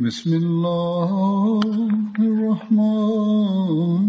بسم الله الرحمن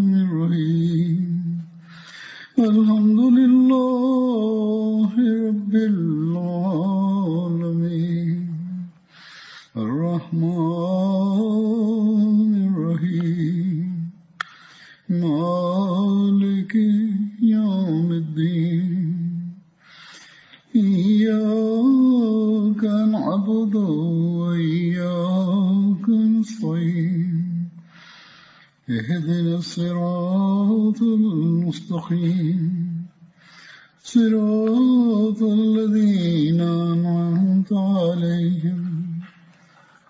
أنعمت عليهم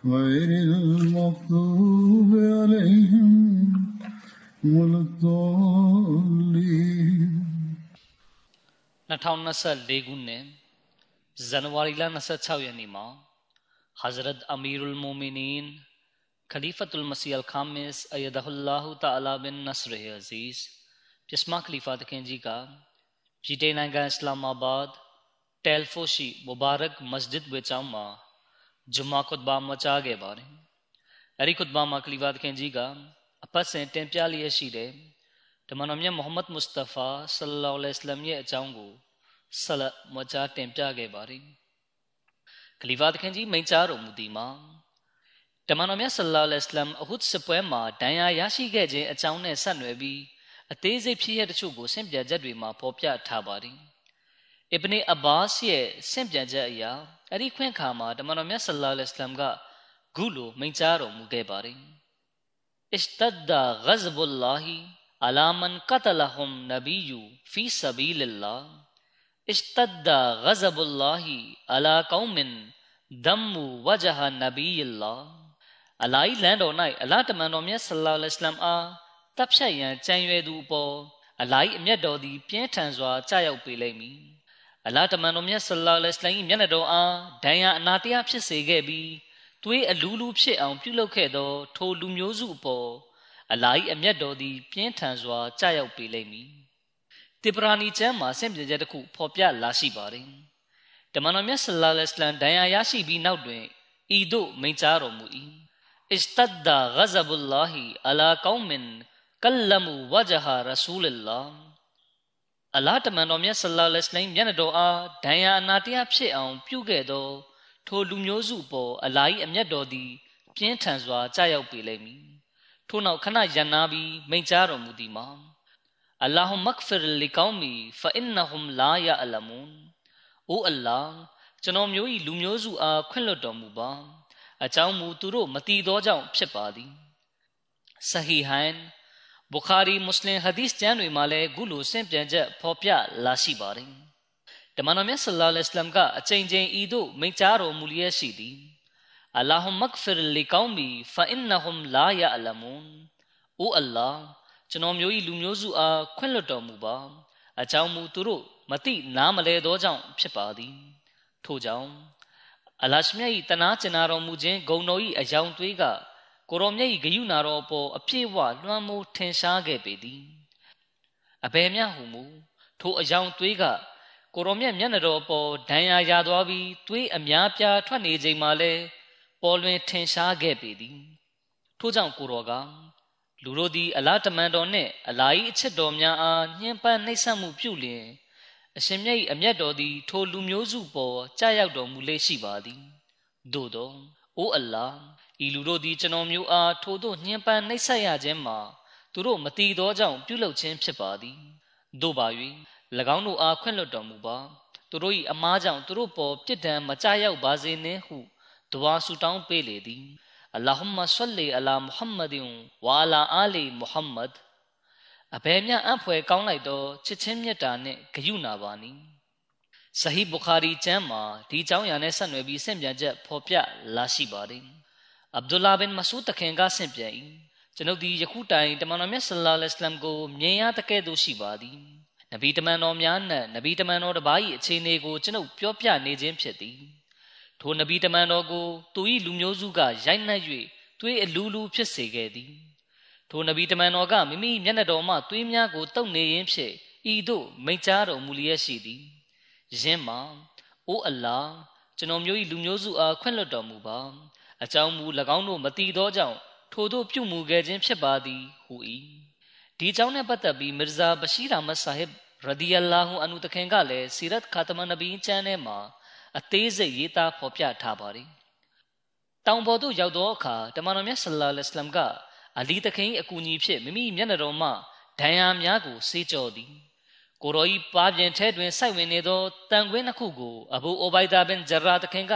غير المغضوب عليهم ولا الضالين. نسا یعنی حضرت امیر المومنین خلیفت المسیح الخامس ایدہ اللہ تعالی بن نصر عزیز جسمہ خلیفہ تکین جی کا جیٹے نائگا اسلام آباد မခလီဖာတခင်ကြီးကပြည်ထိုင်နိုင်ငံအစ္စလာမာဘတ်တယ်ဖိုရှိမူဘာရက်မစဂျစ်ဝေချောင်းမှာဂျုမာခွတ်ဘာမချခဲ့ပါတယ်အဲဒီခွတ်ဘာမှာခလီဖာတခင်ကြီးက အစ်ဘနီအဘာ့စ်ရဲ့ဆင့်ပြန်ချက်အရာအဲ့ဒီခွင့်ခါမှာတမန်တော်မြတ်ဆလ္လာလဟ်အလัยဟိကဂုလိုမိန့်ကြားတော်မူခဲ့ပါတယ်အစ်တဒ်ဒါဂဇဘุลလာဟီအလာမန်ကတလဟွမ်နဘီယူဖီဆဘီလလာအစ်တဒ်ဒါဂဇဘุลလာဟီအလာကောမင်ဒမ်မူဝဂျဟာနဘီယလာအလာဤလန်တော်၌အလာတမန်တော်မြတ်ဆလ္လာလဟ်အလัยဟိအားတပ်ဖြတ်ရန်ကြံရွယ်သူအပေါ်အလာဤအမျက်တော်သည်ပြင်းထန်စွာကြာရောက်ပေလိမ့်မည် အလာတမန်တော်မြတ်ဆလောလ္လဟ်အလိုင်းမျက်နှာတော်အားဒဏ်ရာအနာတရားဖြစ်စေခဲ့ပြီးသွေးအလူးလူးဖြစ်အောင်ပြုလုပ်ခဲ့သော ထိုလူမျိုးစုအပေါ်အလာ၏အမျက်တော်သည် ပြင်းထန်စွာကြာရောက်ပေလိမ့်မည်။တေပရာနီကျမ်းမှာဆင့်ပြေချက်တစ်ခုဖော်ပြလာရှိပါတယ်။တမန်တော်မြတ်ဆလောလ္လဟ်အလိုင်းဒဏ်ရာရရှိပြီးနောက်တွင်ဤသို့မိန့်ကြားတော်မူ၏။ استدى غضب الله على قوم كلموا وجه رسول الله အလာကောမင်ကလမူဝဂျဟာရဆူလလာအလာတမန်တော်မြတ်ဆလ္လာလဟ်အလိုင်းမျက်နှာတော်အားဒဏ်ရာအနာတရားဖြစ်အောင် ပြုခဲ့သော ထိုလူမျိုးစုပေါ်အလာဟ်အမျက်တော်သည် ပြင်းထန်စွာကြာရောက်ပေလိမ့်မည်ထို့နောက်ခဏယန္နာပြီးမိန့်ကြားတော်မူသည်မှာအလ္လာဟူမဂ်ဖီရလီကောမီဖအင်နဟွမ်လာယအလမွန်အိုအလ္လာကျွန်တော်မျိုး၏လူမျိုးစုအားခွင့်လွှတ်တော်မူပါအကြောင်းမူသူတို့မတီသောကြောင့်ဖြစ်ပါသည်ဆဟီဟန် ဘူခါရီမွတ်စလင်ဟဒီစ်ကျမ်းတွေမှာလည်းခုလိုဆင့်ပြန်ချက်ဖော်ပြလာရှိပါတယ်တမန်တော်မြတ်ဆလ္လာလဟ်အလัยဟ်ကအချိန်ချင်းဤသို့မိန့်ကြားတော်မူလျက်ရှိသည်အလာဟူမဂ်ဖီရလီကောမီဖအင်နဟွမ်လာယအလမွန်အိုအလ္လာကျွန်တော်မျိုး၏လူမျိုးစုအားခွင့်လွှတ်တော်မူပါအကြောင်းမူသူတို့မသိနားမလဲသောကြောင့်ဖြစ်ပါသည်ထို့ကြောင့်အလရှမြတ်၏တနာကျင်နာတော်မူခြင်းဂုံတော်၏အယောင်သွေးက ကိုရောမြတ်၏ဂယုနာတော်အပေါ်အပြည့်ဝလွှမ်းမိုးထင်ရှားခဲ့ပေသည်အဘယ်မျှဟုမူထိုအယောင်သွေးကကိုရောမြတ်မျက်နှာတော်အပေါ်ဒဏ်ရာရသွားပြီးသွေးအများပြားထွက်နေချိန်မှာလဲပေါ်လွင်ထင်ရှားခဲ့ပေသည်ထို့ကြောင့်ကိုရောကလူတို့သည် အလားတမန်တော်နှင့်အလာ၏အချက်တော်များအားညှဉ်းပန်းနှိပ်စက်မှုပြုလျင်အရှင်မြတ်၏အမျက်တော်သည် ထိုလူမျိုးစုပေါ်ကြာရောက်တော်မူလေရှိပါသည်သို့သောအိုအလ္လာ ဤလူတို့သည်ကျွန်တော်မျိုးအားထိုသို့ညှဉ်းပန်းနှိပ်စက်ရခြင်းမှာသူတို့မတီသောကြောင့်ပြုလုပ်ခြင်းဖြစ်ပါသည်တို့ပါ၍၎င်းတို့အားခွင့်လွှတ်တော်မူပါသူတို့၏အမားကြောင့်သူတို့ပေါ်ပြစ်ဒဏ်မကြရောက်ပါစေနှင့်ဟုဒွါဆူတောင်းပေးလေသည်အလ္လာဟุမ္မဆလ္လီအလာမုဟမ္မဒင်ဝါလာအာလီမုဟမ္မဒ်အဘယ်မျှအံ့ဖွယ်ကောင်းလိုက်သောချစ်ချင်းမြတ်တာနှင့်ဂယုဏပါနီဆဟီဘူခါရီကျမ်းမှာဒီအကြောင်းအရာနဲ့ဆက်နွယ်ပြီးဆင့်ပြန်ချက်ဖော်ပြလာရှိပါတယ် အဗ်ဒူလာဘင်မဆူတခင်ကဆင့်ပြန်၏ကျွန်ုပ်သည်ယခုတိုင်တမန်တော်မြတ်ဆလ္လာလဟ်အလัยဟ်ကိုမြင်ရတကဲ့သို့ရှိပါသည်နဗီတမန်တော်များနှင့်နဗီတမန်တော်တစ်ပါး၏အခြေအနေကိုကျွန်ုပ်ပြောပြနေခြင်းဖြစ်သည်ထိုနဗီတမန်တော်ကိုသူ၏လူမျိုးစုကရိုက်နှက်၍သွေးအလူလူဖြစ်စေခဲ့သည်ထိုနဗီတမန်တော်ကမိမိမျက်နှာတော်မှသွေးများကိုတုပ်နေရင်းဖြင့်ဤသို့မိန့်ကြားတော်မူလျက်ရှိသည်ယင်းမှာအိုအလ္လာကျွန်တော်မျိုး၏လူမျိုးစုအားခွင့်လွှတ်တော်မူပါ အကြောင်းမူ၎င်းတို့မတိသောကြောင့်ထိုတို့ပြုမူခဲ့ခြင်းဖြစ်ပါသည်ဟူ၏ဒီအကြောင်းနဲ့ပတ်သက်ပြီးမီဇာဘရှိရာမတ်ဆာဟစ်ရဒီအလာဟူအနုတခင်ကလည်းစီရတ်ခါတမနဘီကျမ်းထဲမှာအသေးစိတ်ရေးသားဖော်ပြထားပါတယ်တောင်ပေါ်သို့ရောက်သောအခါတမန်တော်မြတ်ဆလ္လာလဟ်အလัยဟ်ကအလီတခင်အကူအညီဖြင့်မိမိမျက်နှာတော်မှဒဏ်ရာများကိုဆေးကြောသည်ကိုရောဤပါပြင်ထဲတွင်စိုက်ဝင်နေသောတန်ခွင်းနှစ်ခုကိုအဘူအိုဘိုင်ဒါဘင်ဂျရာတခင်က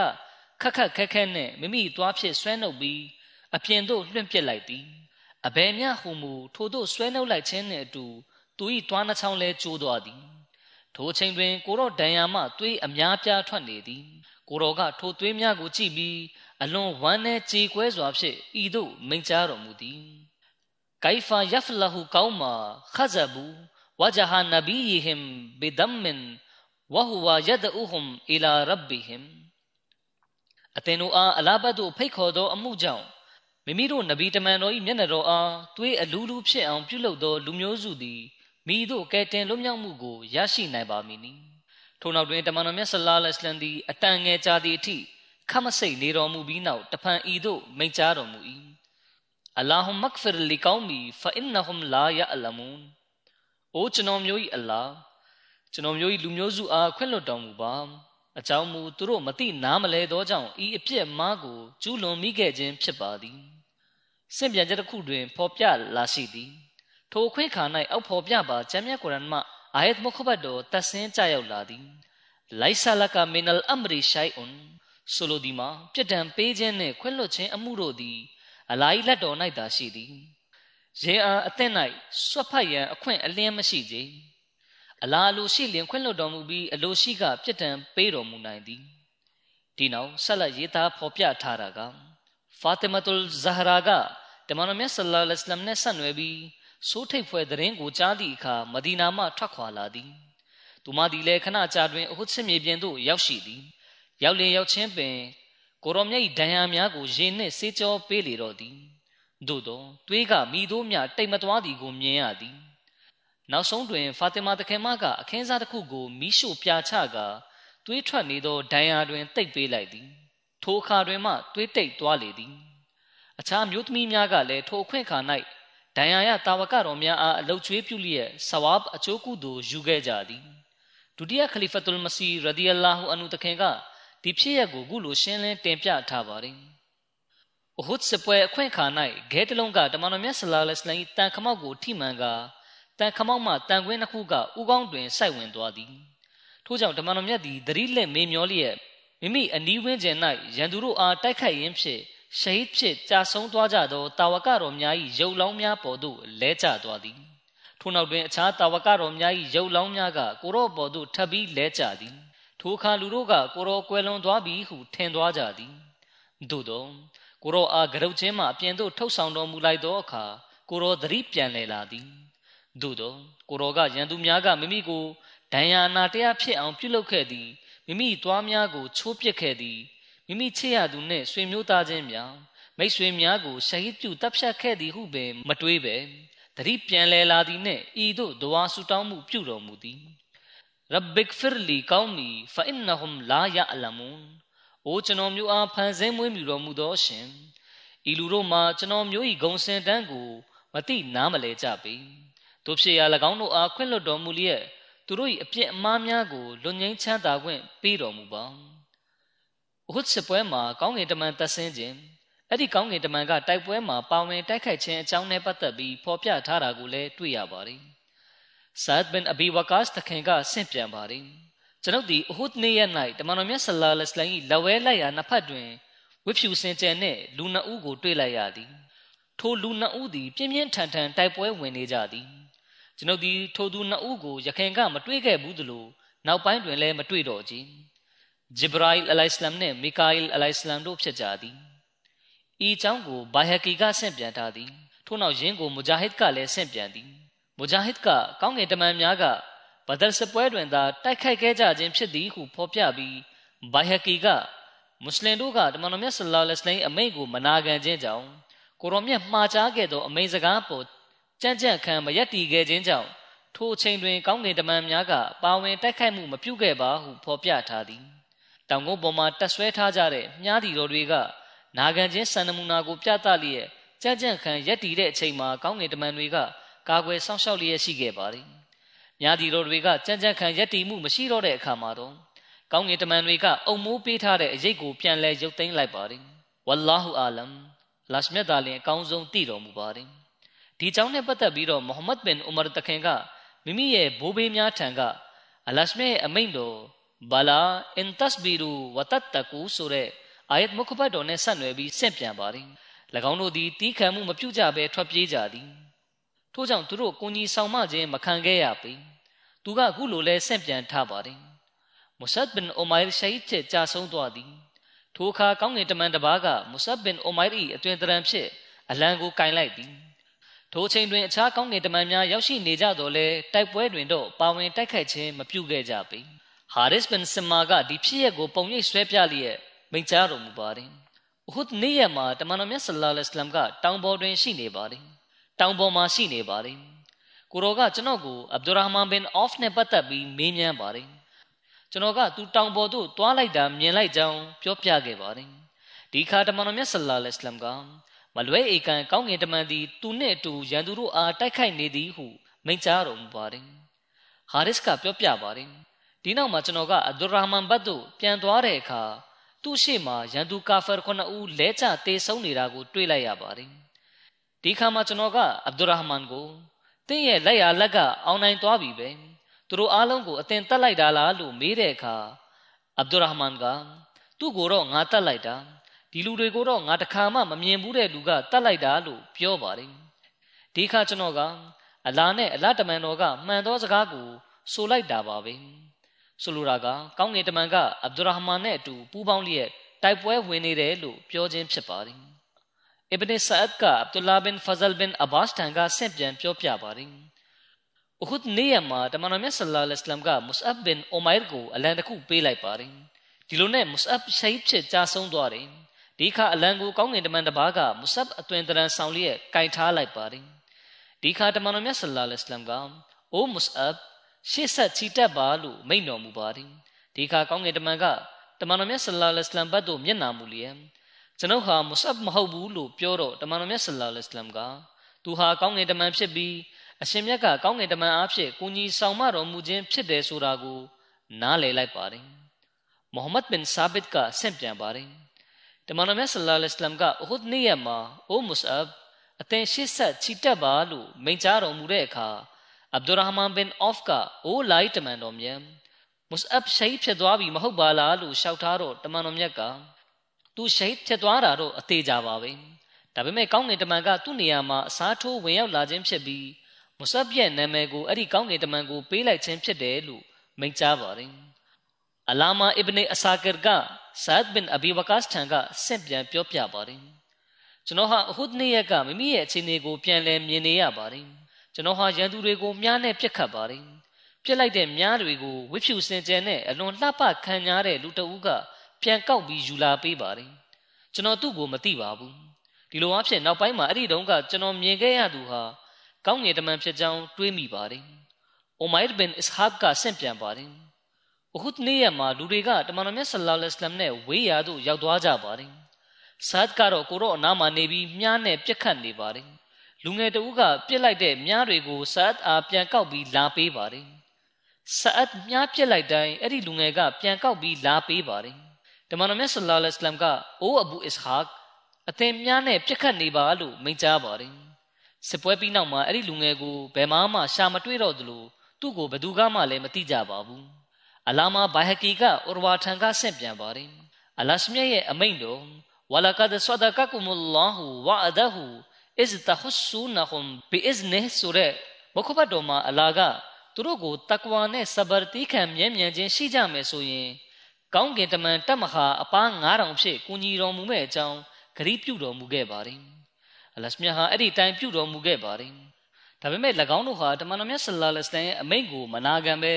ခက်ခက်ခဲခဲနှင့်မိမိသွားဖြစ်ဆွဲနှုတ်ပြီးအပြင်သို့လွှင့်ပစ်လိုက်သည်အဘယ်မျှဟုမူထိုသို့ဆွဲနှုတ်လိုက်ခြင်းနှင့်အတူသူ၏တွားနှချောင်းလဲကျိုးသွားသည်ထိုချိန်တွင် ကိုရောဒံယာမှသွေးအများပြားထွက်နေသည်ကိုရောကထိုသွေးများကိုကြည့်ပြီးအလွန်ဝမ်းနည်းကြေကွဲစွာဖြင့်ဤသို့မိန့်ကြားတော်မူသည်ကိုင်ဖာယဖလဟူကောင်းမာခဇဘူဝဂျဟာနဘီယဟင်ဘီဒမ်မင်ဝဟူဝါယဒအူဟွမ်အီလာရဘ်ဘီဟင် အသင်တို့အားအလာဘတ်တို့ဖိတ်ခေါ်သောအမှုကြောင့်မိမိတို့နဗီတမန်တော်၏မျက်နှာတော်အားသွေးအလူးလူးဖြစ်အောင်ပြုလုပ်သောလူမျိုးစုသည်မိတို့ကဲတင်လွတ်မြောက်မှုကိုရရှိနိုင်ပါမည်နီထို့နောက်တွင်တမန်တော်မြတ်ဆလာလဟ်အလัยဟ်သည်အတန်ငယ်ကြာသည့်အထိခမစိတ်နေတော်မူပြီးနောက်တဖန်ဤသို့မိန့်ကြားတော်မူ၏အလာဟူမဂ်ဖရလီကောင်းမီဖအင်နဟွမ်လာယအလမူန်အိုကျွန်တော်မျိုး၏အလာကျွန်တော်မျိုး၏လူမျိုးစုအားခွင့်လွှတ်တော်မူပါ အကြောင်းမူသူတို့မသိနားမလဲသောကြောင့်ဤအပြစ်မှားကိုကျူးလွန်မိခဲ့ခြင်းဖြစ်ပါသည်စင့်ပြန်ချက်တစ်ခုတွင် ဖော်ပြလာရှိသည်ထိုခွင့်ခါ၌အောက်ဖော်ပြပါကျမ်းမြတ်ကုရ်အန်မှအာယတ်မုခဘတ်တော်တဆင်းကြရောက်လာသည်လိုက်ဆာလကမင်အလ်အမရီရှိုင်အွန်ဆိုလိုဒီမှာပြစ်ဒဏ်ပေးခြင်းနှင့်ခွင့်လွှတ်ခြင်းအမှုတို့သည်အလာဟ်လက်တော်၌သာရှိသည်ရေအားအသင့်၌ဆွတ်ဖတ်ရန်အခွင့်အလင်းမရှိကြ အလာလိုရှိလျင်ခွင့်လွှတ်တော်မူပြီးအလိုရှိကပြစ်ဒဏ်ပေးတော်မူနိုင်သည်ဒီနောက်ဆက်လက်ရေးသားဖော်ပြထားတာကဖာတီမာတူလ်ဇဟရာကတမန်တော်မြတ်ဆလ္လာလဟ်အလัยဟ်နဲ့ဆက်နွယ်ပြီးစိုးထိတ်ဖွယ်သတင်းကိုကြားသည့်အခါမဒီနာမှထွက်ခွာလာသည်သူမသည်လည်းခဏကြာတွင်အဟုတ်စစ်မြေပြင်သို့ရောက်ရှိသည်ရောက်လျင်ရောက်ချင်းပင်ကိုရောမြတ်၏ဒဏ်ရာများကိုရေနှင့်ဆေးကြောပေးလေတော့သည်သို့သောသွေးကမိတို့မြတိတ်မသွားသည်ကိုမြင်ရသည် နောက်ဆုံးတွင်ဖာတင်မာတခင်မကအခင်းစားတစ်ခုကိုမိရှို့ပြချကသွေးထွက်နေသောဒဏ်ရာတွင်တိတ်ပေးလိုက်သည်ထိုအခါတွင်မှသွေးတိတ်သွားလေသည်အခြားမျိုးသမီးများကလည်းထိုအခွင့်အခါ၌ဒဏ်ရာရတာဝကတော်များအားအလုတ်ကျွေးပြုလျက်ဆဝါဘ်အကျိုးကုသိုလ်ယူခဲ့ကြသည်ဒုတိယခလီဖတ်တူလ်မစီရဒီအလာဟူအန်ဟူတခင်ကဒီဖြစ်ရပ်ကိုခုလိုရှင်းလင်းတင်ပြထားပါတယ်။အဟုတ်စပွဲအခွင့်ခါ၌ဂဲတလုံးကတမန်တော်မြတ်ဆလာလစ်လန်၏တန်ခမောက်ကိုထိမှန်က တန်ခမောက်မှတန်ခွင်းတစ်ခုကဥကောင်းတွင်စိုက်ဝင်သွားသည်။ထို့ကြောင့်တမန်တော်မြတ်သည်သတိလက်မေမျောလျက်မိမိအနီးဝန်းကျင်၌ရန်သူတို့အားတိုက်ခိုက်ရင်းဖြင့်ရှဟီဒ်ဖြစ်ကြာဆုံးသွားကြသောတာဝကတော်များ၏ရုပ်လောင်းများပေါ်သို့လဲကျသွားသည်ထို့နောက်တွင်အခြားတာဝကတော်များ၏ရုပ်လောင်းများကကိုရော့ပေါ်သို့ထပ်ပြီးလဲကျသည်ထိုအခါလူတို့ကကိုရောကွယ်လွန်သွားပြီဟုထင်သွားကြသည်သို့သောကိုရောအားကြုတ်ချင်းမှအပြင်သို့ထုတ်ဆောင်တော်မူလိုက်သောအခါကိုရောသတိပြန်လည်လာသည် သို့သောကိုရောကရန်သူများကမိမိကိုဒဏ်ရာနာတရားဖြစ်အောင်ပြုလုပ်ခဲ့သည်မိမိသွားများကိုချိုးပစ်ခဲ့သည်မိမိချစ်ရသူနှင့်ဆွေမျိုးသားချင်းများမိတ်ဆွေများကိုရှဟီဒ်ပြုတပ်ဖြတ်ခဲ့သည်ဟုပင်မတွေးပဲတတိပြန်လဲလာသည်နှင့်ဤသို့ဒဝါဆူတောင်းမှုပြုတော်မူသည်ရဘ်ဘစ်ဖီလီကောင်းမီဖအင်နဟွမ်လာယအလမွန်အိုကျွန်တော်မျိုးအားဖန်ဆင်းမွေးမြူတော်မူသောရှင်ဤလူတို့မှာကျွန်တော်မျိုး၏ဂုံစင်တန်းကိုမတိနားမလဲကြပေ တို့ဖြစ်ရာ၎င်းတို့အားခွင့်လွှတ်တော်မူလျက်သူတို့၏အပြစ်အမှားများကိုလွန်ငင်းချမ်းသာခွင့်ပေးတော်မူပါ။ဥဟ်စစ်ပွဲမှာကောင်းကင်တမန်သက်ဆင်းခြင်းအဲ့ဒီကောင်းကင်တမန်ကတိုက်ပွဲမှာပါဝင်တိုက်ခိုက်ခြင်းအကြောင်းနဲ့ပတ်သက်ပြီးဖော်ပြထားတာကိုလည်းတွေ့ရပါတယ်။ဆာဒ်ဘင်အဘီဝကာစ်တခင်ကဆင့်ပြန်ပါတယ်။ကျွန်ုပ်ဒီဥဟ်နေ့ရက်၌တမန်တော်မြတ်ဆလာလစ်လိုင်း၏လက်ဝဲလိုက်ရာနှစ်ဖက်တွင်ဝိဖြူစင်ကြယ်နှင့်လူနှစ်ဦးကိုတွေ့လိုက်ရသည်။ထိုလူနှစ်ဦးသည်ပြင်းပြင်းထန်ထန်တိုက်ပွဲဝင်နေကြသည်။ ကျွန်ုပ်ဒီထိုသူနှစ်ဦးကိုရခင်ကမတွေ့ခဲ့ဘူးသလိုနောက်ပိုင်းတွင်လည်းမတွေ့တော့ကြ။ဂျိဘရာအီလ်အလိုင်စလမ်နှင့်မီကာအီလ်အလိုင်စလမ်တို့ဖြစ်ကြသည်ဤအကြောင်းကိုဘာဟကီကဆင့်ပြန်ထားသည်ထို့နောက်ယင်းကိုမူဂျာဟစ်ကလည်းဆင့်ပြန်သည်မူဂျာဟစ်ကကောင်းငင်တမန်များကဘဒရ်စပွဲတွင်သာတိုက်ခိုက်ခဲ့ကြခြင်းဖြစ်သည်ဟုဖော်ပြပြီးဘာဟကီကမွတ်စလင်တို့ကတမန်တော်မြတ်ဆလ္လာလဟ်အလိုင်းအမိန့်ကိုမနာခံခြင်းကြောင့်ကိုရောမြတ်မှားချခဲ့သောအမိန့်စကားပေါ် ကြံ့ကြံ့ခံမရက်တီခဲ့ခြင်းကြောင့်ထိုအချိန်တွင်ကောင်းကင်တမန်များကပါဝင်တိုက်ခိုက်မှုမပြုခဲ့ပါဟုဖော်ပြထားသည်တောင်ကုန်းပေါ်မှတက်ဆွဲထားကြတဲ့မြားတီတော်တွေကနာခံခြင်းစံနမူနာကိုပြသလျက်ကြံ့ကြံ့ခံရက်တီတဲ့အချိန်မှာကောင်းကင်တမန်တွေကကာကွယ်စောင့်ရှောက်လျက်ရှိခဲ့ပါသည်မြားတီတော်တွေကကြံ့ကြံ့ခံရက်တီမှုမရှိတော့တဲ့အခါမှာတော့ကောင်းကင်တမန်တွေကအုံမိုးပေးထားတဲ့အရေးကိုပြန်လဲရုပ်သိမ်းလိုက်ပါတယ်ဝလာဟူအာလမ်လာရှမြတ်သားလင်အကောင်းဆုံးသိတော်မူပါတယ် ဒီကြောင့်နဲ့ပတ်သက်ပြီးတော့မုဟမ္မဒ်ဘင်ဥမာတခင်ကမိမိရဲ့ဘိုးဘေးများထံကအလရှမြရဲ့အမိန့်တော်ဘလာအင်တစဘီရူဝတတကူဆိုတဲ့အာယတ်မုခဘတ်တော်နဲ့ဆက်နွယ်ပြီးဆင့်ပြန်ပါတယ်၎င်းတို့သည်တီးခံမှုမပြုကြဘဲထွက်ပြေးကြသည်ထို့ကြောင့်သူတို့ကိုကြီးဆောင်မခြင်းမခံခဲ့ရပေသူကအခုလိုလဲဆင့်ပြန်ထားပါတယ်မုဆတ်ဘင်အိုမိုင်ရှိတ်ချကြာဆုံးသွားသည်ထိုအခါကောင်းငင်တမန်တစ်ပါးကမုဆတ်ဘင်အိုမိုင်၏အတွင်တရံဖြစ်အလံကိုကင်လိုက်သည် ထိုအချိန်တွင်အခြားကောင်းငင်တမန်များရောက်ရှိနေကြတော့လဲတိုက်ပွဲတွင်တော့ပါဝင်တိုက်ခိုက်ခြင်းမပြုခဲ့ကြပေဟာရစ်ဘင်စမာကဒီဖြစ်ရပ်ကိုပုံရိပ်ဆွဲပြလျက်မိန့်ကြားတော်မူပါတယ်။ဥဟုဒ်နေ့ရက်မှာတမန်တော်မြတ်ဆလ္လာလဟ်အလัยဟ်ကတောင်ပေါ်တွင်ရှိနေပါတယ်။တောင်ပေါ်မှာရှိနေပါတယ်။ကိုရောကကျွန်တော်ကိုအဗ်ဒူရာဟ်မန်ဘင်အော့ဖ်နဲ့ပတ်သက်ပြီးမေးမြန်းပါတယ်။ကျွန်တော်ကသူတောင်ပေါ်သို့တွားလိုက်တာမြင်လိုက်ကြောင်းပြောပြခဲ့ပါတယ်။ဒီခါတမန်တော်မြတ်ဆလ္လာလဟ်အလัยဟ်က မလွဲဧကန်ကောင်းငင်တမန်သည်သူနှင့်အတူရန်သူတို့အားတိုက်ခိုက်နေသည်ဟုမိန့်ကြားတော်မူပါတယ်။ဟာရစ်ကပြောပြပါတယ်။ဒီနောက်မှာကျွန်တော်ကအဗ်ဒူရာဟ်မန်ဘတ်သို့ပြန်သွားတဲ့အခါသူ့ရှေ့မှာရန်သူကာဖာခုနှစ်ဦးလဲကျတေဆုံးနေတာကိုတွေ့လိုက်ရပါတယ်။ဒီခါမှာကျွန်တော်ကအဗ်ဒူရာဟ်မန်ကိုတင့်ရဲ့လက်ရလက်ကအောင်နိုင်သွားပြီပဲ။သူတို့အားလုံးကိုအတင်တက်လိုက်တာလားလို့မေးတဲ့အခါအဗ်ဒူရာဟ်မန်ကသူ့ကိုတော့ငါတက်လိုက်တာ ဒီလူတွေကိုတော့ငါတခါမှမမြင်ဘူးတဲ့လူကတက်လိုက်တာလို့ပြောပါတယ်။ဒီခါကျွန်တော်ကအလာနဲ့အလတမန်တော်ကမှန်သောစကားကိုဆိုလိုက်တာပါပဲ။ဆိုလိုတာကကောင်းငင်တမန်ကအဗ္ဒူရာဟ်မန်နဲ့အတူပူးပေါင်းလျက်တိုက်ပွဲဝင်နေတယ်လို့ပြောခြင်းဖြစ်ပါတယ်။အစ်ဘန်ဆာအဒ်ကအဗ္ဒူလာဘင်ဖဇလ်ဘင်အဘတ်ထံကဆင့်ပြန်ပြောပြပါတယ်။ဥခုဒ်နေ့မှာတမန်တော်မြတ်ဆလ္လာလဟ်အလัยဟ်ကမုစအဘ်ဘင်အိုမိုင်ကိုအလံတစ်ခုပေးလိုက်ပါတယ်။ဒီလိုနဲ့မုစအဘ်ရှိတ်ဖြစ်ကြာဆုံးသွားတယ်။ ဒီခါအလံကိုကောင်းကင်တမန်တစ်ပါးကမုဆပ်အသွင်တရန်ဆောင်လျက်ကင်ထားလိုက်ပါတယ်ဒီခါတမန်တော်မြတ်ဆလ္လာလဟ်အလိုင်းမ်ကအိုမုဆပ်ရှေ့ဆက်ချီတက်ပါလို့မိန့်တော်မူပါတယ်ဒီခါကောင်းကင်တမန်ကတမန်တော်မြတ်ဆလ္လာလဟ်အလိုင်းမ်ဘတ်သို့မျက်နှာမူလျက်ကျွန်ုပ်ဟာမုဆပ်မဟုတ်ဘူးလို့ပြောတော့တမန်တော်မြတ်ဆလ္လာလဟ်အလိုင်းမ်ကသူဟာကောင်းကင်တမန်ဖြစ်ပြီးအရှင်မြတ်ကကောင်းကင်တမန်အားဖြင့်ကိုကြီးဆောင်မတော်မူခြင်းဖြစ်တယ်ဆိုတာကိုနားလည်လိုက်ပါတယ်မိုဟမ္မဒ်ဘင်ဆာဘစ်ကဆင့်ပြန်ပါတယ် တမန်တော်မြတ်ဆလ္လာလဟ်အလัยဟ်ကဥဟဒ်နေ့ရက်မှာအိုမုဆအဘ်အသင်ရှေ့ဆက်ချီတက်ပါလို့မိန့်ကြားတော်မူတဲ့အခါအဗ္ဒူရာဟ်မန်ဘင်အော့ဖ်ကအိုးလိုက်တမန်တော်မြတ်မုစအပ်ရှိတ်ဖြစ်သွားပြီမဟုတ်ပါလားလို့ရှောက်ထားတော့တမန်တော်မြတ်ကသူရှိတ်ဖြစ်သွားတာတော့အသေးကြပါပဲဒါပေမဲ့ကောင်းငင်တမန်ကသူ့နေရာမှာအစားထိုးဝင်ရောက်လာခြင်းဖြစ်ပြီးမုဆပ်ရဲ့နာမည်ကိုအဲ့ဒီကောင်းငင်တမန်ကိုပေးလိုက်ခြင်းဖြစ်တယ်လို့မိန့်ကြားပါတယ် အလာမာအစ်ဘနီအဆာကာကဆာဒ်ဘင်အဘီဝကာစ်ထံကဆင့်ပြန်ပြောပြပါတယ်ကျွန်တော်ဟာအဟုဒ်နေ့ရက်ကမိမိရဲ့အခြေအနေကိုပြန်လည်မြင်နေရပါတယ်ကျွန်တော်ဟာရန်သူတွေကိုမြားနဲ့ပြစ်ခတ်ပါတယ်ပြစ်လိုက်တဲ့မြားတွေကိုဝိဖြူစင်ကြယ်နဲ့အလွန်လှပခံညားတဲ့လူတဦးကပြန်ကောက်ပြီးယူလာပေးပါတယ်ကျွန်တော်သူ့ကိုမသိပါဘူးဒီလိုအဖြစ်နောက်ပိုင်းမှာအဲ့ဒီတုန်းကကျွန်တော်မြင်ခဲ့ရသူဟာကောင်းငယ်တမန်ဖြစ်ကြောင်းတွေးမိပါတယ်အိုမိုင်ဘင်အစ်ဟာဘ်ကဆင့်ပြန်ပါတယ် ဥခုဒ်နေ့ရက်မှာလူတွေကတမန်တော်မြတ်ဆလ္လာလဟ်အလัยဟ်နဲ့ဝေးရာသို့ရောက်သွားကြပါတယ်ဆာဒ်ကတော့ကိုရောအနားမှာနေပြီးမြားနဲ့ပြက်ခတ်နေပါတယ်လူငယ်တဦးကပြစ်လိုက်တဲ့မြားတွေကိုဆာအတ်အားပြန်ကောက်ပြီးလာပေးပါတယ်ဆာအတ်မြားပြစ်လိုက်တိုင်းအဲ့ဒီလူငယ်ကပြန်ကောက်ပြီးလာပေးပါတယ်တမန်တော်မြတ်ဆလ္လာလဟ်အလัยဟ်ကအိုးအဘူအစ်ဟာအသင်မြားနဲ့ပြစ်ခတ်နေပါလို့မိန့်ကြားပါတယ်စစ်ပွဲပြီးနောက်မှာအဲ့ဒီလူငယ်ကိုဘယ်မှမှရှာမတွေ့တော့သလိုသူ့ကိုဘယ်သူကမှလည်းမသိကြပါဘူး အလာမာဘိုင်ဟကီကဥရဝါထံကဆင့်ပြန်ပါတယ်အလရှမြရဲ့အမိန့်တော်ဝလကဒ်ဆဒကကုမလ္လာဟူဝအဒဟူ iz tahussunahum bi iznih ဆိုတဲ့မခုဘတ်တော်မှာအလာကသူတို့ကိုတကွာနဲ့စဘာတီးခံမြဲမြံခြင်းရှိကြမယ်ဆိုရင်ကောင်းကင်တမန်တက်မဟာအပား9000ဖြစ်ကူညီတော်မူမဲ့အကြောင်းဂရီးပြုတော်မူခဲ့ပါတယ်အလရှမြတ်ဟာအဲ့ဒီတိုင်ပြုတော်မူခဲ့ပါတယ်ဒါပေမဲ့၎င်းတို့ဟာတမန်တော်မြတ်ဆလ္လာလဟ်အလိုင်းရဲ့အမိန့်ကိုမနာခံပဲ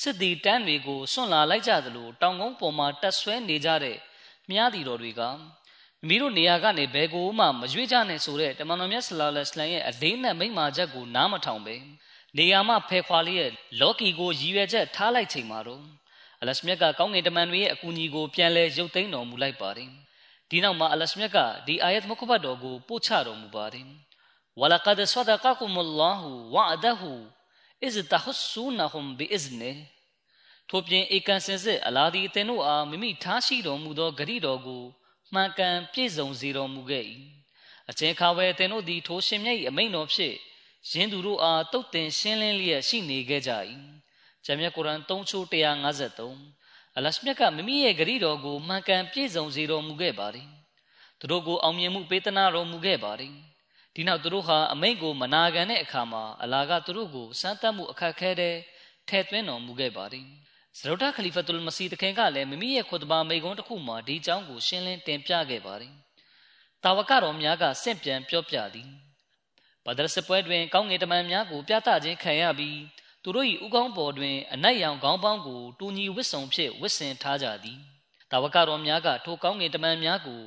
စစ်သည်တန်းတွေကိုစွန့်လာလိုက်ကြသလိုတောင်ကုန်းပေါ်မှာတက်ဆွဲနေကြတဲ့မြားတီတော်တွေကမိမိတို့နေရာကနေဘယ်ကိုမှမရွေ့ကြနဲ့ဆိုတဲ့တမန်တော်မြတ်ဆလ္လာလဟ်အလိုင်းရဲ့အလေးနဲ့မိန့်မာချက်ကိုနားမထောင်ပဲနေရာမှဖယ်ခွာလေးရဲ့လော်ကီကိုရည်ရွယ်ချက်ထားလိုက်ချိန်မှာတော့အလရှမြတ်ကကောင်းငင်တမန်တွေရဲ့အကူအညီကိုပြန်လဲရုပ်သိမ်းတော်မူလိုက်ပါတယ်ဒီနောက်မှာအလရှမြတ်ကဒီအာယတ်မုခဘတ်တော်ကိုပို့ချတော်မူပါတယ်ဝလကဒ်ဆဒကကုမလ္လာဟူဝအဒဟူ အစ်တဟဆူနဟွမ်ဘီအစ်နေထို့ပြင်ဧကန်စင်စစ်အလာဒီအသင်တို့အားမိမိထားရှိတော်မူသောဂရိတော်ကိုမှန်ကန်ပြည့်စုံစေတော်မူခဲ့၏အချင်းခါဝဲအသင်တို့သည်ထိုရှင်မြတ်၏အမိန့်တော်ဖြင့်ယင်းသူတို့အားတုတ်တင်ရှင်းလင်းလျက်ရှိနေခဲ့ကြ၏ဂျမ်းမြတ်ကုရ်အန်3ချိုး153အလရှမြတ်ကမိမိရဲ့ဂရိတော်ကိုမှန်ကန်ပြည့်စုံစေတော်မူခဲ့ပါသည်သူတို့ကိုအောင်မြင်မှုပေးသနာတော်မူခဲ့ပါသည် ဒီနောက်သူတို့ဟာအမိန့်ကိုမနာခံတဲ့အခါမှာအလာကသူတို့ကိုစမ်းသပ်မှုအခက်ခဲတဲ့ထဲ့သွင်းတော်မူခဲ့ပါသည်ဇရုဒခလီဖတ်တူလ်မစီတခင်ကလည်းမိမိရဲ့ခွတ်ဘာမိကုံးတစ်ခုမှာဒီအကြောင်းကိုရှင်းလင်းတင်ပြခဲ့ပါသည်တာဝကတော်များကစင့်ပြန်ပြောပြသည်ဘဒရစပွဲတွင် ကောင်းငင်တမန်များကိုပြသခြင်းခံရပြီးသူတို့၏ဥကောင်းပေါ်တွင်အနက်ရောင်ခေါင်းပေါင်းကိုတူညီဝစ်စုံဖြင့်ဝစ်ဆင်ထားကြသည်တာဝကတော်များကထိုကောင်းငင်တမန်များကို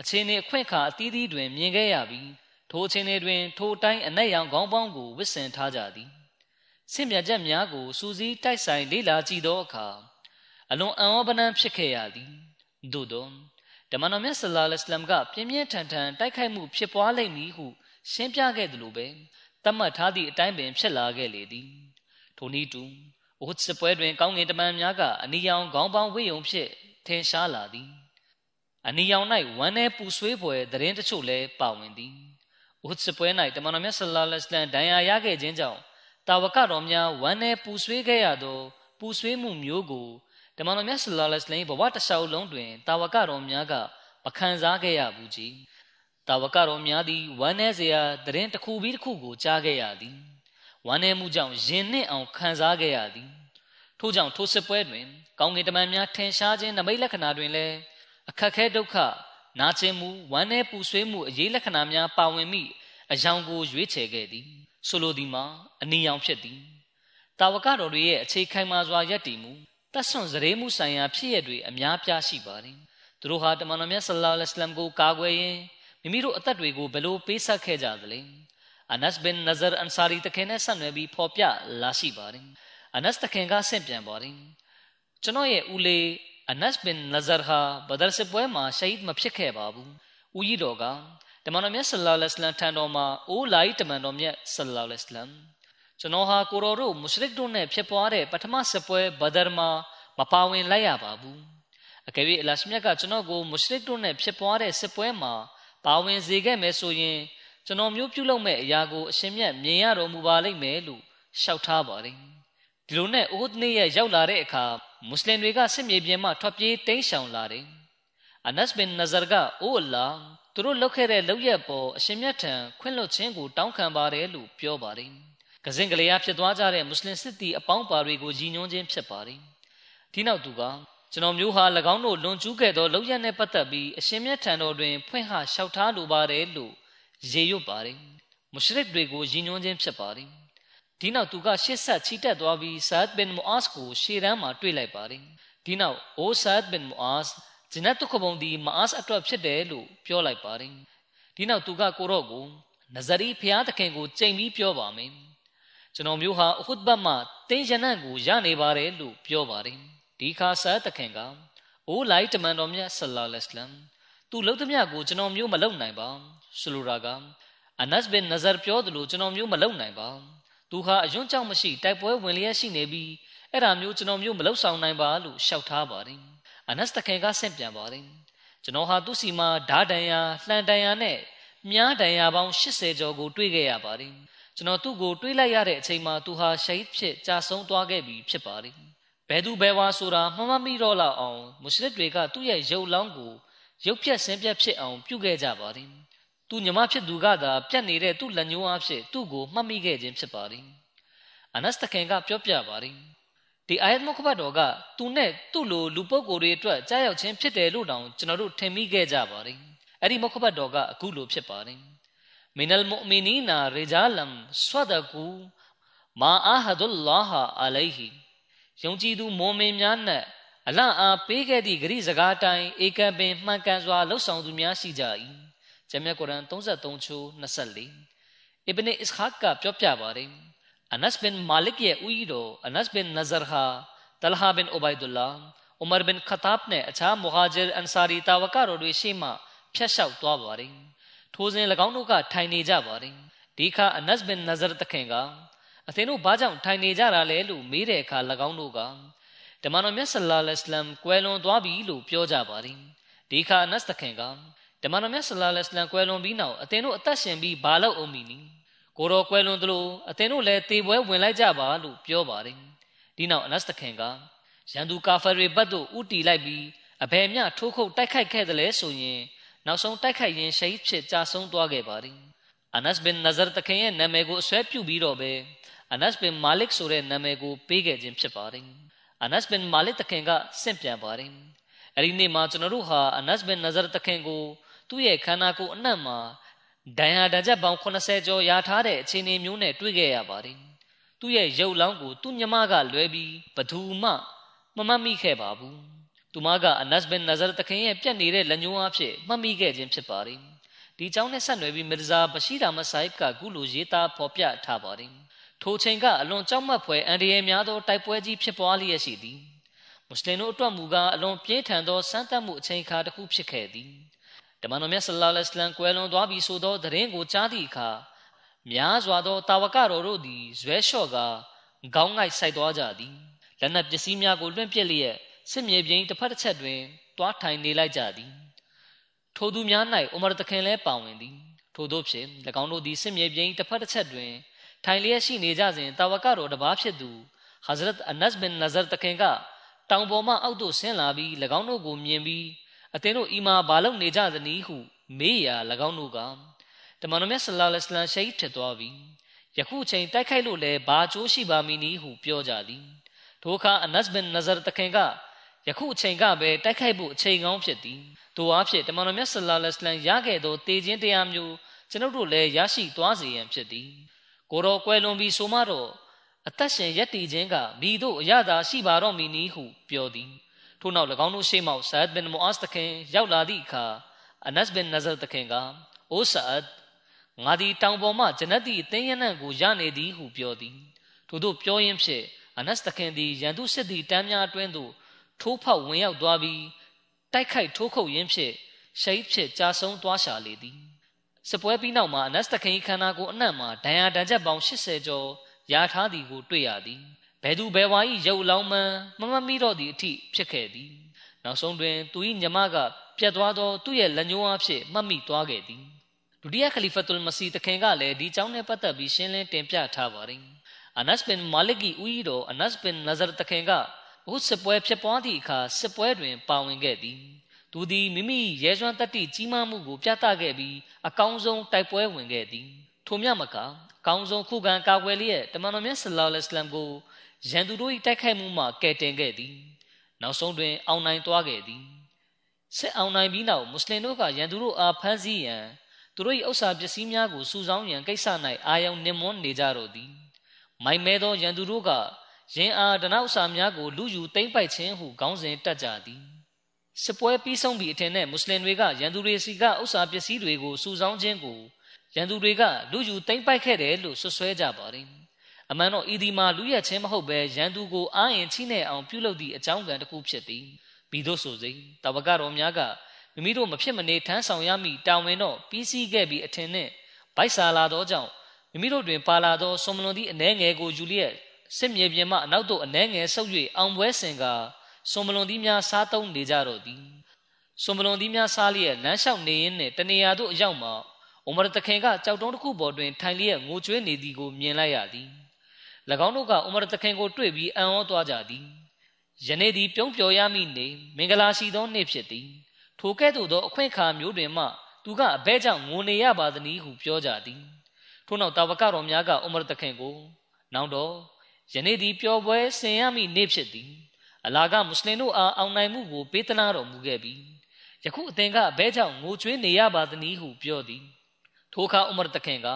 အချင်းနှင့်အခွင့်အခါအသီးသီးတွင်မြင်ခဲ့ရပြီး ထိုအချင်းတွေတွင်ထိုတိုင်းအနက်ရောင်ခေါင်းပေါင်းကိုဝစ်ဆင်ထားကြသည်ဆင့်မြတ်ချက်များကိုစူးစီးတိုက်ဆိုင်လေ့လာကြည့်သောအခါအလွန်အံ့ဩပနံဖြစ်ခဲ့ရသည်သို့သောဓမ္မတော်မြတ်ဆလ္လာလဟ်အလัยဟ်ကပြင်းပြင်းထန်ထန်တိုက်ခိုက်မှုဖြစ်ပွားလိမ့်မည်ဟုရှင်းပြခဲ့သလိုပဲတတ်မှတ်ထားသည့်အတိုင်းပင်ဖြစ်လာခဲ့လေသည်ထိုနည်းတူအိုစစ်ပွဲတွင် ကောင်းငင်တမန်များကအနီရောင်ခေါင်းပေါင်းဝိယုံဖြင့်ထင်ရှားလာသည်အနီရောင်၌ဝမ်း내ပူဆွေးပွဲသတင်းတချို့လည်းပါဝင်သည် ။ဥဒ်စပွဲ၌တမန်တော်မြတ်ဆလ္လာလဟ်အလိုင်းဒဏ်ရာရခဲ့ခြင်းကြောင့်တာဝကတော်များဝမ်းနည်းပူဆွေးခဲ့ရသောပူဆွေးမှုမျိုးကိုတမန်တော်မြတ်ဆလ္လာလဟ်အလိုင်းဘဝတစ်လျှောက်လုံးတွင်တာဝကတော်များကမခံစားခဲ့ရဘူးကြီး။တာဝကတော်များသည်ဝမ်းနည်းစရာသတင်းတစ်ခုပြီးတစ်ခုကိုကြားခဲ့ရသည်။ဝမ်းနည်းမှုကြောင့်ယဉ်နှင့်အောင်ခံစားခဲ့ရသည်။ထို့ကြောင့်ထိုစစ်ပွဲတွင်ကောင်းကင်တမန်များထင်ရှားခြင်းနမိတ်လက္ခဏာတွင်လည်းအခက်ခဲဒုက္ခ နာကျင်မှုဝမ်း내ပူဆွေးမှုအရေးလက္ခဏာများပါဝင်မိအယောင်ကိုရွေးချယ်ခဲ့သည်ဆိုလိုသည်မှာအနီရောင်ဖြစ်သည်တာဝကတော်တွေရဲ့အခြေခိုင်မာစွာယက်တည်မှုတတ်ဆွန်စရေမှုဆိုင်ရာဖြစ်ရတွေအများပြားရှိပါသည်သူတို့ဟာတမန်တော်မြတ်ဆလ္လာလဟ်အလัยဟ်ကိုကာကွယ်ရင်းမိမိတို့အသက်တွေကိုဘယ်လိုပေးဆက်ခဲ့ကြသလဲအနတ်ဘင်နဇာအန်ဆာရီတခင်နဲ့ဆက်နွယ်ပြီးဖော်ပြလာရှိပါတယ်အနတ်တခင်ကဆင့်ပြန်ပါတယ်ကျွန်တော်ရဲ့ဦးလေး အနတ်ဘင်နဇာဟာဘဒရ်စစ်ပွဲမှာရှဟီဒ်မဖြစ်ခဲ့ပါဘူးဦးကြီးတော်ကတမန်တော်မြတ်ဆလ္လာလဟ်အလัยဟ်ထံတော်မှာအိုးလိုက်တမန်တော်မြတ်ဆလ္လာလဟ်အလัยဟ်ကျွန်တော်ဟာကိုရောတို့မုရှရစ်တို့နဲ့ဖြစ်ပွားတဲ့ပထမစစ်ပွဲဘဒရ်မှာမပါဝင်လိုက်ရပါဘူးအကယ်၍အလရှမြတ်ကကျွန်တော်ကိုမုရှရစ်တို့နဲ့ဖြစ်ပွားတဲ့စစ်ပွဲမှာပါဝင်စေခဲ့မယ်ဆိုရင်ကျွန်တော်မျိုးပြုလုပ်မဲ့အရာကိုအရှင်မြတ်မြင်ရတော်မူပါလိမ့်မယ်လို့ရှောက်ထားပါတယ်ဒီလိုနဲ့အိုဒ်နေ့ရဲ့ရောက်လာတဲ့အခါ မွတ်စလင်တွေကစစ်မြေပြင်မှထွက်ပြေးတိမ်းရှောင်လာတယ်အနတ်ဘင်နဇာကအိုအလာသူတို့လုပ်ခဲ့တဲ့လုပ်ရက်ပေါ်အရှင်မြတ်ထံခွင့်လွှတ်ခြင်းကိုတောင်းခံပါတယ်လို့ပြောပါတယ်ကစင်ကလေးအားဖြစ်သွားကြတဲ့မွတ်စလင်စစ်သည်အပေါင်းပါတွေကိုကြီးညွှန်းခြင်းဖြစ်ပါတယ်ဒီနောက်သူကကျွန်တော်မျိုးဟာ၎င်းတို့လွန်ကျူးခဲ့သောလောက်ရနဲ့ပတ်သက်ပြီးအရှင်မြတ်ထံတော်တွင်ဖွင့်ဟလျှောက်ထားလိုပါတယ်လို့ရေရွတ်ပါတယ်မုရှရစ်တွေကိုရည်ညွှန်းခြင်းဖြစ်ပါတယ် ဒီနောက်သူကရှေ့ဆက်ချီတက်သွားပြီးဆာဒ်ဘင်မူအာစ်ကိုရှေ့တန်းမှာတွေ့လိုက်ပါတယ်ဒီနောက်အိုဆာဒ်ဘင်မူအာစ်ဂျနတ်တုခဘုံဒီမအာစ်အတွက်ဖြစ်တယ်လို့ပြောလိုက်ပါတယ်ဒီနောက်သူကကိုရော့ကိုနဇရီဖျားသခင်ကိုကြိမ်ပြီးပြောပါမယ်ကျွန်တော်မျိုးဟာအဟုတ်ဘတ်မှာတင်းရနန့်ကိုရနေပါတယ်လို့ပြောပါတယ်ဒီခါဆာတခင်ကအိုးလိုက်တမန်တော်မြတ်ဆလ္လာလဟ်အလัยဟ်သူလှုပ်သမျှကိုကျွန်တော်မျိုးမလုံနိုင်ပါဆိုလိုတာကအနတ်ဘင်နဇာပြောသလိုကျွန်တော်မျိုးမလုံနိုင်ပါ သူဟာအယွန်းကြောင့်မရှိတိုက်ပွဲဝင်လျက်ရှိနေပြီးအဲ့ဒါမျိုးကျွန်တော်မျိုးမလုံဆောင်နိုင်ပါလို့ရှောက်ထားပါတယ်အနတ်တခင်ကဆင့်ပြန်ပါတယ်ကျွန်တော်ဟာသူ့စီမှာဓာတန်ရာလှန်တန်ရာနဲ့မြားတန်ရာပေါင်း80ကျော်ကိုတွေ့ခဲ့ရပါတယ်ကျွန်တော်သူ့ကိုတွေးလိုက်ရတဲ့အချိန်မှာသူဟာရှိတ်ဖြစ်ကြာဆုံးသွားခဲ့ပြီဖြစ်ပါတယ်ဘယ်သူဘယ်ဝါဆိုတာမှမမိတော့လောက်အောင်မွတ်စလစ်တွေကသူ့ရဲ့ရုပ်လောင်းကိုရုပ်ဖြတ်ဆင်းပြတ်ဖြစ်အောင်ပြုခဲ့ကြပါတယ်။ သူညီမဖြစ်သူကသာပြတ်နေတဲ့သူ့လက်ညှိုးအားဖြင့်သူ့ကိုမှတ်မိခဲ့ခြင်းဖြစ်ပါတယ်။အနတ်တခင်ကပြောပြပါတယ်။ဒီအာယတ်မုခဘတ်တော်ကသူနဲ့သူ့လိုလူပုဂ္ဂိုလ်တွေအတွက်ကြားရောက်ခြင်းဖြစ်တယ်လို့တောင်ကျွန်တော်တို့ထင်မိခဲ့ကြပါတယ်။အဲ့ဒီမုခဘတ်တော်ကအခုလိုဖြစ်ပါတယ်မင်နလ်မုအ်မီနီနာရီဂျာလမ်ဆွဒကူမာအာဟဒุลလာဟအလိုင်ဟီယုံကြည်သူမွန်မင်များနဲ့အလအားပေးခဲ့သည့်ဂရိစကားတိုင်းဧကပင်မှန်ကန်စွာလှုပ်ဆောင်သူများရှိကြ၏ ဂျမ်မြတ်ကုရ်အန်33ချိုး24အစ်ဘနအစ်ခါကပြောပြပါတယ်အနတ်ဘင်မာလစ်ရဲ့ဦးကြီးတော်အနတ်ဘင်နဇာဟာတလဟာဘင်အိုဘိုင်ဒူလာဥမာဘင်ခတာဘ်နဲ့အခြားမူဟာဂျီအန်ဆာရီတာဝကတော်တွေရှေ့မှဖျက်လျှောက်သွားပါတယ်ထိုစဉ်၎င်းတို့ကထိုင်နေကြပါတယ်ဒီခါအနတ်ဘင်နဇာတခင်ကအသင်တို့ဘာကြောင့်ထိုင်နေကြတာလဲလို့မေးတဲ့အခါ၎င်းတို့ကဓမ္မတော်မြတ်ဆလ္လာလဟ်အလัยဟ်ကွယ်လွန်သွားပြီလို့ပြောကြပါတယ်ဒီခါအနတ်တခင်က ဓမ္မတော်မြတ်ဆလ္လာလဟ်အလัยဟ်ကွယ်လွန်ပြီးနောက်အသင်တို့အသက်ရှင်ပြီးဘာလို့အောင်မီနီကိုတော်ကွယ်လွန်သလိုအသင်တို့လည်းတေပွဲဝင်လိုက်ကြပါလို့ပြောပါတယ်ဒီနောက်အနတ်တခင်ကရန်သူကာဖာတွေဘတ်တို့ဥတီလိုက်ပြီးအဘယ်မျှထိုးခုတ်တိုက်ခိုက်ခဲ့တယ်လဲဆိုရင်နောက်ဆုံးတိုက်ခိုက်ရင်ရှိတ်ဖြစ်ကြာဆုံးသွားခဲ့ပါတယ်အနတ်ဘင်နဇာတခင်ရဲ့နာမည်ကိုအဆွဲပြုပြီးတော့ပဲအနတ်ဘင်မာလစ်ဆိုတဲ့နာမည်ကိုပေးခဲ့ခြင်းဖြစ်ပါတယ်အနတ်ဘင်မာလစ်တခင်ကဆင့်ပြန်ပါတယ်အဲ့ဒီနေ့မှာကျွန်တော်တို့ဟာအနတ်ဘင်နဇာတခင်ကို သူ့ရဲ့ခန္ဓာကိုယ်အနှံ့မှာဒဏ်ရာဒဏ်ချက်ပေါင်း80ကျော်ရာထားတဲ့အခြေအနေမျိုးနဲ့တွေ့ခဲ့ရပါတယ်သူ့ရဲ့ရုပ်လောင်းကိုသူ့ညမကလွဲပြီးဘသူမှမမတ်မိခဲ့ပါဘူးသူမကအနတ်ဘင်နဇာတခင်ရဲ့ပြက်နေတဲ့လက်ညှိုးအဖြစ်မှတ်မိခဲ့ခြင်းဖြစ်ပါတယ်ဒီကြောင့်နဲ့ဆက်နွယ်ပြီးမီရဇာဘရှိရာမဆိုင်ကကုလိုရေးသားဖော်ပြထားပါတယ်ထိုချိန်ကအလွန်ကြောက်မက်ဖွယ်အန္တရာယ်များသောတိုက်ပွဲကြီးဖြစ်ပွားလျက်ရှိသည်မွတ်စလင်တို့အတွက်မူကားအလွန်ပြင်းထန်သောစမ်းသပ်မှုအချိန်အခါတစ်ခုဖြစ်ခဲ့သည် ဓမ္မတော်မြတ်ဆလ္လာလဟ်အလัยဟ်ကွယ်လွန်သွားပြီဆိုသောသတင်းကိုကြားသည့်အခါများစွာသောတာဝကတော်တို့သည်ဇွဲလျှော့ကခေါင်းငိုက်ဆိုင်သွားကြသည်လက်နက်ပစ္စည်းများကိုလွှင့်ပစ်လျက်စစ်မြေပြင်တစ်ဖက်တစ်ချက်တွင်တွားထိုင်နေလိုက်ကြသည်ထိုသူများ၌ဥမရတခင်လည်းပါဝင်သည်ထို့သောဖြင့်၎င်းတို့သည်စစ်မြေပြင်တစ်ဖက်တစ်ချက်တွင်ထိုင်လျက်ရှိနေကြစဉ်တာဝကတော်တပါးဖြစ်သူဟဇရတ်အနတ်ဘင်နဇာတခင်ကတောင်ပေါ်မှအောက်သို့ဆင်းလာပြီး၎င်းတို့ကိုမြင်ပြီး အသင်တို့ဤမှာဘာလုပ်နေကြသနည်းဟု မေးရာ၎င်းတို့ကတမန်တော်မြတ်ဆလ္လာလဟ်အလัยဟ်ရှိတ်ဖြစ်သွားပြီယခုချိန်တိုက်ခိုက်လို့လည်းဘာကျိုးရှိပါမည်နည်းဟုပြောကြသည်ထိုအခါအနတ်ဘင်နဇာတခင်ကယခုအချိန်ကပဲတိုက်ခိုက်ဖို့အချိန်ကောင်းဖြစ်သည်ထိုအားဖြင့်တမန်တော်မြတ်ဆလ္လာလဟ်အလัยဟ်ရခဲ့သောတေခြင်းတရားမျိုးကျွန်ုပ်တို့လည်းရရှိသွားစေရန်ဖြစ်သည်ကိုတော်ကွယ်လွန်ပြီးဆိုမှတော့အသက်ရှင်ရက်တည်ခြင်းကမိတို့အရသာရှိပါတော့မည်နည်းဟုပြောသည် ထို့နောက်၎င်းတို့ရှေ့မှောက်ဆာဒ်ဘင်မူအာစ်တခင်ရောက်လာသည့်အခါအနတ်ဘင်နဇာတခင်ကအိုဆာဒ်ငါသည်တောင်ပေါ်မှဂျနတ်သည်အသိဉာဏ်ကိုရနေသည်ဟုပြောသည်ထို့သောပြောရင်းဖြင့်အနတ်တခင်သည်ရန်သူစစ်သည်တမ်းများအတွင်းသို့ထိုးဖောက်ဝင်ရောက်သွားပြီးတိုက်ခိုက်ထိုးခုတ်ရင်းဖြင့်ရှိတ်ဖြစ်ကြာဆုံးသွားရှာလေသည်စပွဲပြီးနောက်မှာအနတ်တခင်ခန္ဓာကိုယ်အနှံ့မှာဒဏ်ရာဒဏ်ချက်ပေါင်း80ကျော်ရထားသည်ကိုတွေ့ရသည် ဘယ်သူဘယ်ဝါ၏ရုပ်လောင်းမှန်မမမိတော့သည့်အထိဖြစ်ခဲ့သည်နောက်ဆုံးတွင်သူ၏ညီမကပြတ်သွားသောသူ့ရဲ့လက်ညှိုးအဖြစ်မှတ်မိသွားခဲ့သည်ဒုတိယခလီဖတ်တုလ်မစီတခင်ကလည်းဒီကြောင်းနဲ့ပတ်သက်ပြီးရှင်းလင်းတင်ပြထားပါသည်အနတ်ဘင်မာလစ်ကီဦးတော်အနတ်ဘင်နဇာတခင်ကအခုစစ်ပွဲဖြစ်ပွားသည့်အခါစစ်ပွဲတွင် ပါဝင်ခဲ့သည်သူသည်မိမိရဲစွမ်းတတ္တိကြီးမားမှုကိုပြသခဲ့ပြီးအကောင်းဆုံးတိုက်ပွဲဝင်ခဲ့သည်ထို့မြမကအကောင်းဆုံးခုခံကာကွယ်လျက်တမန်တော်မြတ်ဆလောလ္လဟ်အလัยဟ်ကို ရန်သူတို့၏တိုက်ခိုက်မှုမှကယ်တင်ခဲ့သည်နောက်ဆုံးတွင် အောင်နိုင်သွားခဲ့သည်စစ်အောင်နိုင်ပြီးနောက်မွတ်စလင်တို့ကရန်သူတို့အားဖမ်းဆီးရန်သူတို့၏ဥစ္စာပစ္စည်းများကိုစုဆောင်းရန်ကိစ္စ၌အာယုံနှင်မွန်းနေကြတော့သည်မိုင်မဲသောရန်သူတို့ကရင်အားဒနောက်စာများကိုလူယူသိမ့်ပိုက်ခြင်းဟုခေါင်းစဉ်တက်ကြသည်စစ်ပွဲပြီးဆုံးပြီးအထင်နဲ့မွတ်စလင်တွေကရန်သူတွေစီကဥစ္စာပစ္စည်းတွေကိုစုဆောင်းခြင်းကိုရန်သူတွေကလူယူသိမ့်ပိုက်ခဲ့တယ်လို့ဆွဆွဲကြပါတယ် အမှန်တော့ဤဒီမှာလူရက်ချင်းမဟုတ်ပဲရန်သူကိုအာရင်ချိနဲ့အောင်ပြုလုပ်သည့်အကြောင်းကံတစ်ခုဖြစ်သည်ပြီးသို့ဆိုစေတဝကတော်များကမိမိတို့မဖြစ်မနေထမ်းဆောင်ရမည့်တာဝန်တော့ပြီးစီးခဲ့ပြီးအထင်နဲ့ဗိုက်စာလာသောကြောင့်မိမိတို့တွင်ပါလာသောဆွန်မလွန်သည့်အနှဲငယ်ကိုယူလျက်စစ်မြေပြင်မှအနောက်သို့အနှဲငယ်ဆုပ်၍အောင်ပွဲစင်ကစွန်မလွန်သီးများစားသုံးနေကြတော့သည်စွန်မလွန်သီးများစားလျက်လမ်းလျှောက်နေရင်းနှင့်တနေရာသို့အရောက်မှာအိုမာတခင်ကကြောက်တုံးတစ်ခုပေါ်တွင်ထိုင်လျက်ငိုကြွေးနေသည်ကိုမြင်လိုက်ရသည်၎ င်းတို့ကအိုမာတခင်ကိုတွေ့ပြီးအံ့ဩသွားကြသည်ယနေ့သည်ပြုံးပျော်ရမည့်နေ့မင်္ဂလာရှိသောနေ့ဖြစ်သည်ထိုကဲ့သို့သောအခွင့်အခါမျိုးတွင်မှသူကအဘဲကြောင့်ငိုနေရပါသနည်းဟုပြောကြသည်ထို့နောက်တာဝကတော်များကအိုမာတခင်ကိုနောင်တော့ယနေ့သည်ပျော်ပွဲဆင်ရမည့်နေ့ဖြစ်သည်အလာကမွတ်စလင်တို့အားအောင်နိုင်မှုကိုပေးသနာတော်မူခဲ့ပြီးယခုအသင်ကဘဲကြောင့်ငိုကြွေးနေရပါသနည်းဟုပြောသည်ထိုအခါဥမရတခင်က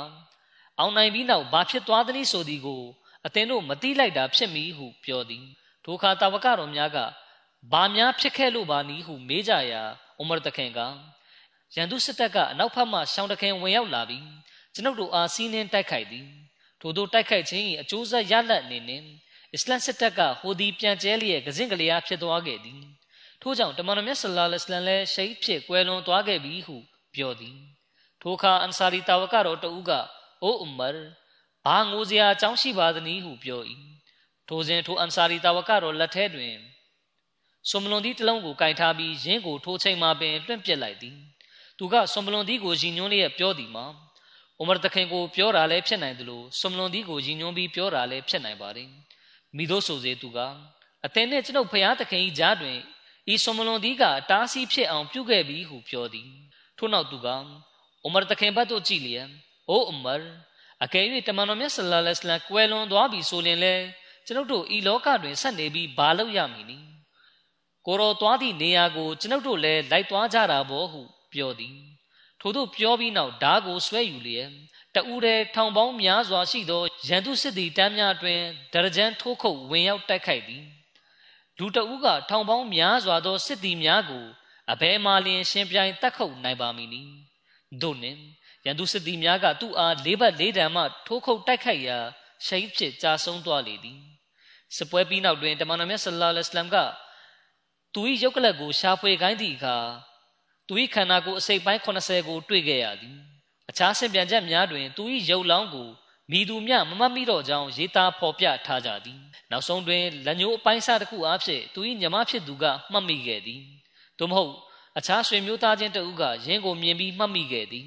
အောင်နိုင်ပြီးနောက်ဘာဖြစ်သွားသနည်းဆိုသည်ကို အသင်တို့မသိလိုက်တာဖြစ်မည်ဟုပြောသည်ထိုအခါတာဝကတော်များကဘာများဖြစ်ခဲ့လို့ပါနည်းဟုမေးကြရာဥမရတခင်ကရန်သူစစ်တပ်ကအနောက်ဘက်မှရှောင်းတခင်ဝင်ရောက်လာပြီးကျွန်ုပ်တို့အားစီးနှင်းတိုက်ခိုက်သည်ထို့သောတိုက်ခိုက်ခြင်း၏အကျိုးဆက်ရလဒ်အနေနဲ့အစ္စလမ်စစ်တပ်ကဟိုဒီပြန်ကျဲလျက်ကစင်ကလေးအားဖြစ်သွားခဲ့သည်ထို့ကြောင့်တမန်တော်မြတ်ဆလ္လာလဟ်အလัยဟိဝါစလမ်လည်းရှိတ်ဖြစ်ကွယ်လွန်သွားခဲ့ပြီဟုပြောသည်ထိုအခါအန်ဆာရီတာဝကတော်တဦးကအိုအူမာ ဘာငိုစရာအကြောင်းရှိပါသနည်းဟုပြော၏ထိုစဉ်ထိုအန်ဆာရီတာဝကတော်လက်ထဲတွင်ဆွမ်မလွန်သီးတစ်လုံးကိုကင်ထားပြီးရင်းကိုထိုးချိန်မှပင်လွှင့်ပစ်လိုက်သည်သူကဆွမ်မလွန်သီးကိုရည်ညွှန်းလျက်ပြောသည်မှာအိုမာတခင်ကိုပြောတာလည်းဖြစ်နိုင်သလိုဆွမ်မလွန်သီးကိုရည်ညွှန်းပြီးပြောတာလည်းဖြစ်နိုင်ပါသည်မိတို့ဆိုစေသူကအသင်နှင့်ကျွန်ုပ်ဖျားသခင်၏ကြားတွင်ဤဆွမ်မလွန်သီးကတားဆီးဖြစ်အောင်ပြုခဲ့ပြီဟုပြောသည်ထို့နောက်သူကအိုမာတခင်ဘတ်တို့ကြည့်လျက်အိုအူမာ အကယ်၍တမန်တော်မြတ်ဆလ္လာလဟ်အလိုင်းကွယ်လွန်သွားပြီဆိုရင်လည်းကျွန်ုပ်တို့ဤလောကတွင်ဆက်နေပြီးဘာလုပ်ရမည်နည်းကိုရောသွားသည့်နေရာကိုကျွန်ုပ်တို့လည်းလိုက်သွားကြတာဘောဟုပြောသည်ထို့သို့ပြောပြီးနောက်ဓာကိုဆွဲယူလျက်တဦးတည်းထောင်ပေါင်းများစွာရှိသောရန်သူစစ်သည်တမ်းများတွင်ဒရကြံထိုးခုတ်ဝင်ရောက်တိုက်ခိုက်သည်လူတဦးကထောင်ပေါင်းများစွာသောစစ်သည်များကိုအဘဲမှလျင်ရှင်ပြိုင်တက်ခုတ်နိုင်ပါမည်နီတို့နှင့် ရန်သူစစ်သည်များကသူ့အားလေးဘက်လေးတံမှထိုးခုတ်တိုက်ခိုက်ရာရှိတ်ဖြစ်ကြာဆုံးသွားလေသည်စပွဲပြီးနောက်တွင်တမန်တော်မြတ်ဆလ္လာလဟ်အလัยဟ်ကသူ၏ရုပ်ကလပ်ကိုရှာဖွေခိုင်းသည့်အခါသူ၏ခန္ဓာကိုယ်အစိတ်ပိုင်း80ကိုတွေ့ခဲ့ရသည်အခြားဆင်ပြန်ချက်များတွင်သူ၏ရုပ်လောင်းကိုမိသူမြမမတ်မိတော့ကြောင်းရေးသားဖော်ပြထားကြသည်နောက်ဆုံးတွင်လက်ညှိုးအပိုင်းစားတစ်ခုအားဖြင့်သူ၏ညီမဖြစ်သူကမှတ်မိခဲ့သည်သို့မဟုတ်အခြားဆွေမျိုးသားချင်းတဦးကယင်းကိုမြင်ပြီးမှတ်မိခဲ့သည်